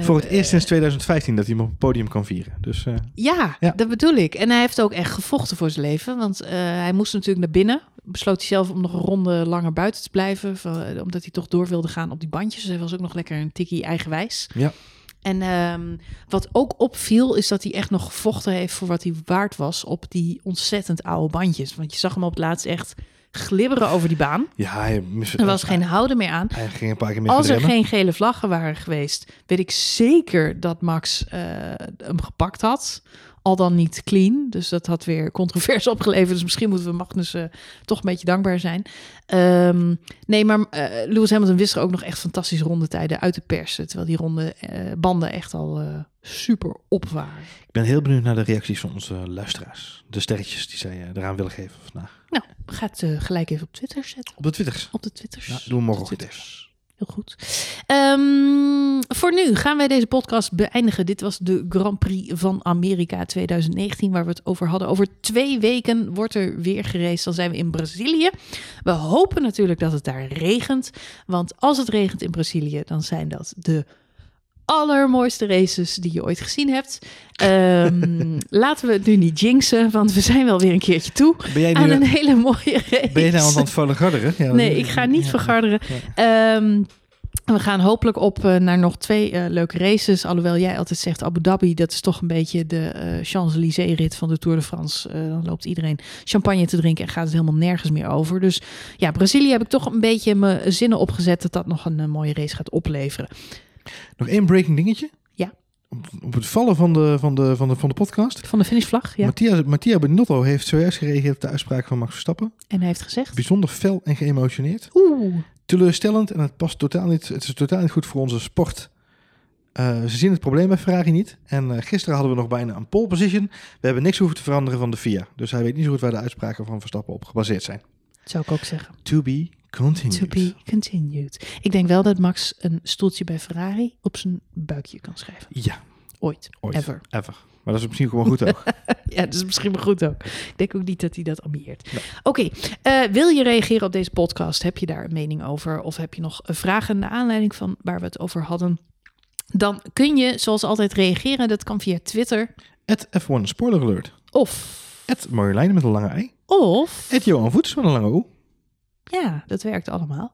Voor het eerst sinds 2015 dat hij hem op het podium kan vieren. Dus, uh, ja, ja, dat bedoel ik. En hij heeft ook echt gevochten voor zijn leven. Want hij moest natuurlijk naar binnen. Besloot hij zelf om nog een ronde langer buiten te blijven. Van, omdat hij toch door wilde gaan op die bandjes. Dus hij was ook nog lekker een tikkie eigenwijs. Ja. En um, wat ook opviel, is dat hij echt nog gevochten heeft voor wat hij waard was op die ontzettend oude bandjes. Want je zag hem op het laatst echt glibberen over die baan. Ja, hij er was geen houden meer aan. Hij ging een paar keer mee Als er geen gele vlaggen waren geweest, weet ik zeker dat Max uh, hem gepakt had. Al dan niet clean. Dus dat had weer controverse (laughs) opgeleverd. Dus misschien moeten we Magnussen toch een beetje dankbaar zijn. Ehm, nee, maar uh, Lewis Hamilton wist er ook nog echt fantastische rondetijden uit de persen. Terwijl die ronde banden echt al super op waren. Ik ben heel benieuwd naar de reacties van onze luisteraars. De sterretjes die zij eraan willen geven vandaag. Nou, ga het gelijk even op Twitter zetten. Op de Twitters? Op de Twitters. Ja, doen we morgen Heel goed. Um, voor nu gaan wij deze podcast beëindigen. Dit was de Grand Prix van Amerika 2019, waar we het over hadden. Over twee weken wordt er weer gereisd. Dan zijn we in Brazilië. We hopen natuurlijk dat het daar regent. Want als het regent in Brazilië, dan zijn dat de allermooiste races die je ooit gezien hebt. Um, (laughs) laten we het nu niet jinxen, want we zijn wel weer een keertje toe aan een hele mooie race. Ben je nou aan het vergarderen? Ja, nee, ik ga niet vergarderen. Um, we gaan hopelijk op uh, naar nog twee uh, leuke races. Alhoewel jij altijd zegt Abu Dhabi, dat is toch een beetje de uh, Champs-Élysées-rit van de Tour de France. dan loopt iedereen champagne te drinken en gaat het helemaal nergens meer over. Dus ja, Brazilië heb ik toch een beetje mijn zinnen opgezet dat dat nog een mooie race gaat opleveren. Nog één breaking dingetje. Ja. Op, het vallen van de, van, de, van, de, van de podcast. Van de finishvlag, ja. Mattia, Mattia Benotto heeft zojuist gereageerd op de uitspraak van Max Verstappen. En hij heeft gezegd? Bijzonder fel en geëmotioneerd. Oeh. Teleurstellend en het past totaal niet, het is totaal niet goed voor onze sport. Uh, ze zien het probleem bij Ferrari niet. En uh, gisteren hadden we nog bijna een pole position. We hebben niks hoeven te veranderen van de FIA. Dus hij weet niet zo goed waar de uitspraken van Verstappen op gebaseerd zijn. Zou ik ook zeggen. To be continued. To be continued. Ik denk wel dat Max een stoeltje bij Ferrari op zijn buikje kan schrijven. Ja. Ooit. Ooit. Ever. Ever. Maar dat is misschien gewoon goed ook. (laughs) ja, dat is misschien wel goed ook. Ik denk ook niet dat hij dat ambieert. Oké, eh, wil je reageren op deze podcast? Heb je daar een mening over? Of heb je nog vragen naar aanleiding van waar we het over hadden? Dan kun je zoals altijd reageren. Dat kan via Twitter. Het F1 Spoiler Alert. Of... Marjolein met een lange ei. Of... Het Johan Voets met een lange O. Ja, dat werkt allemaal.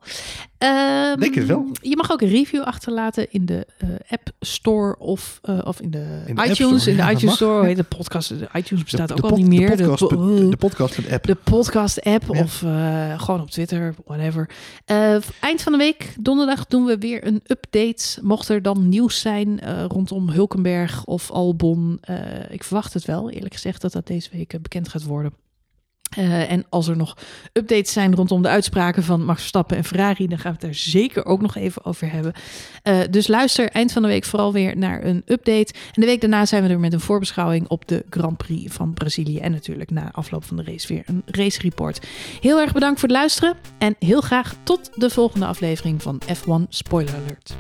Um, Denk het wel. Je mag ook een review achterlaten in de uh, App Store of, uh, of in de, in de iTunes. In de ja, iTunes Store. Heet de podcast. De iTunes bestaat de, ook al niet meer. De podcast, de, de podcast app. De podcast app ja. of uh, gewoon op Twitter, whatever. eind van de week, donderdag, doen we weer een update. Mocht er dan nieuws zijn rondom Hulkenberg of Albon. ik verwacht het wel, eerlijk gezegd, dat dat deze week bekend gaat worden. Uh, en als er nog updates zijn rondom de uitspraken van Max Verstappen en Ferrari, dan gaan we het daar zeker ook nog even over hebben. Uh, dus luister eind van de week vooral weer naar een update. En de week daarna zijn we er met een voorbeschouwing op de Grand Prix van Brazilië. En natuurlijk na afloop van de race weer een race report. Heel erg bedankt voor het luisteren en heel graag tot de volgende aflevering van F1 Spoiler Alert.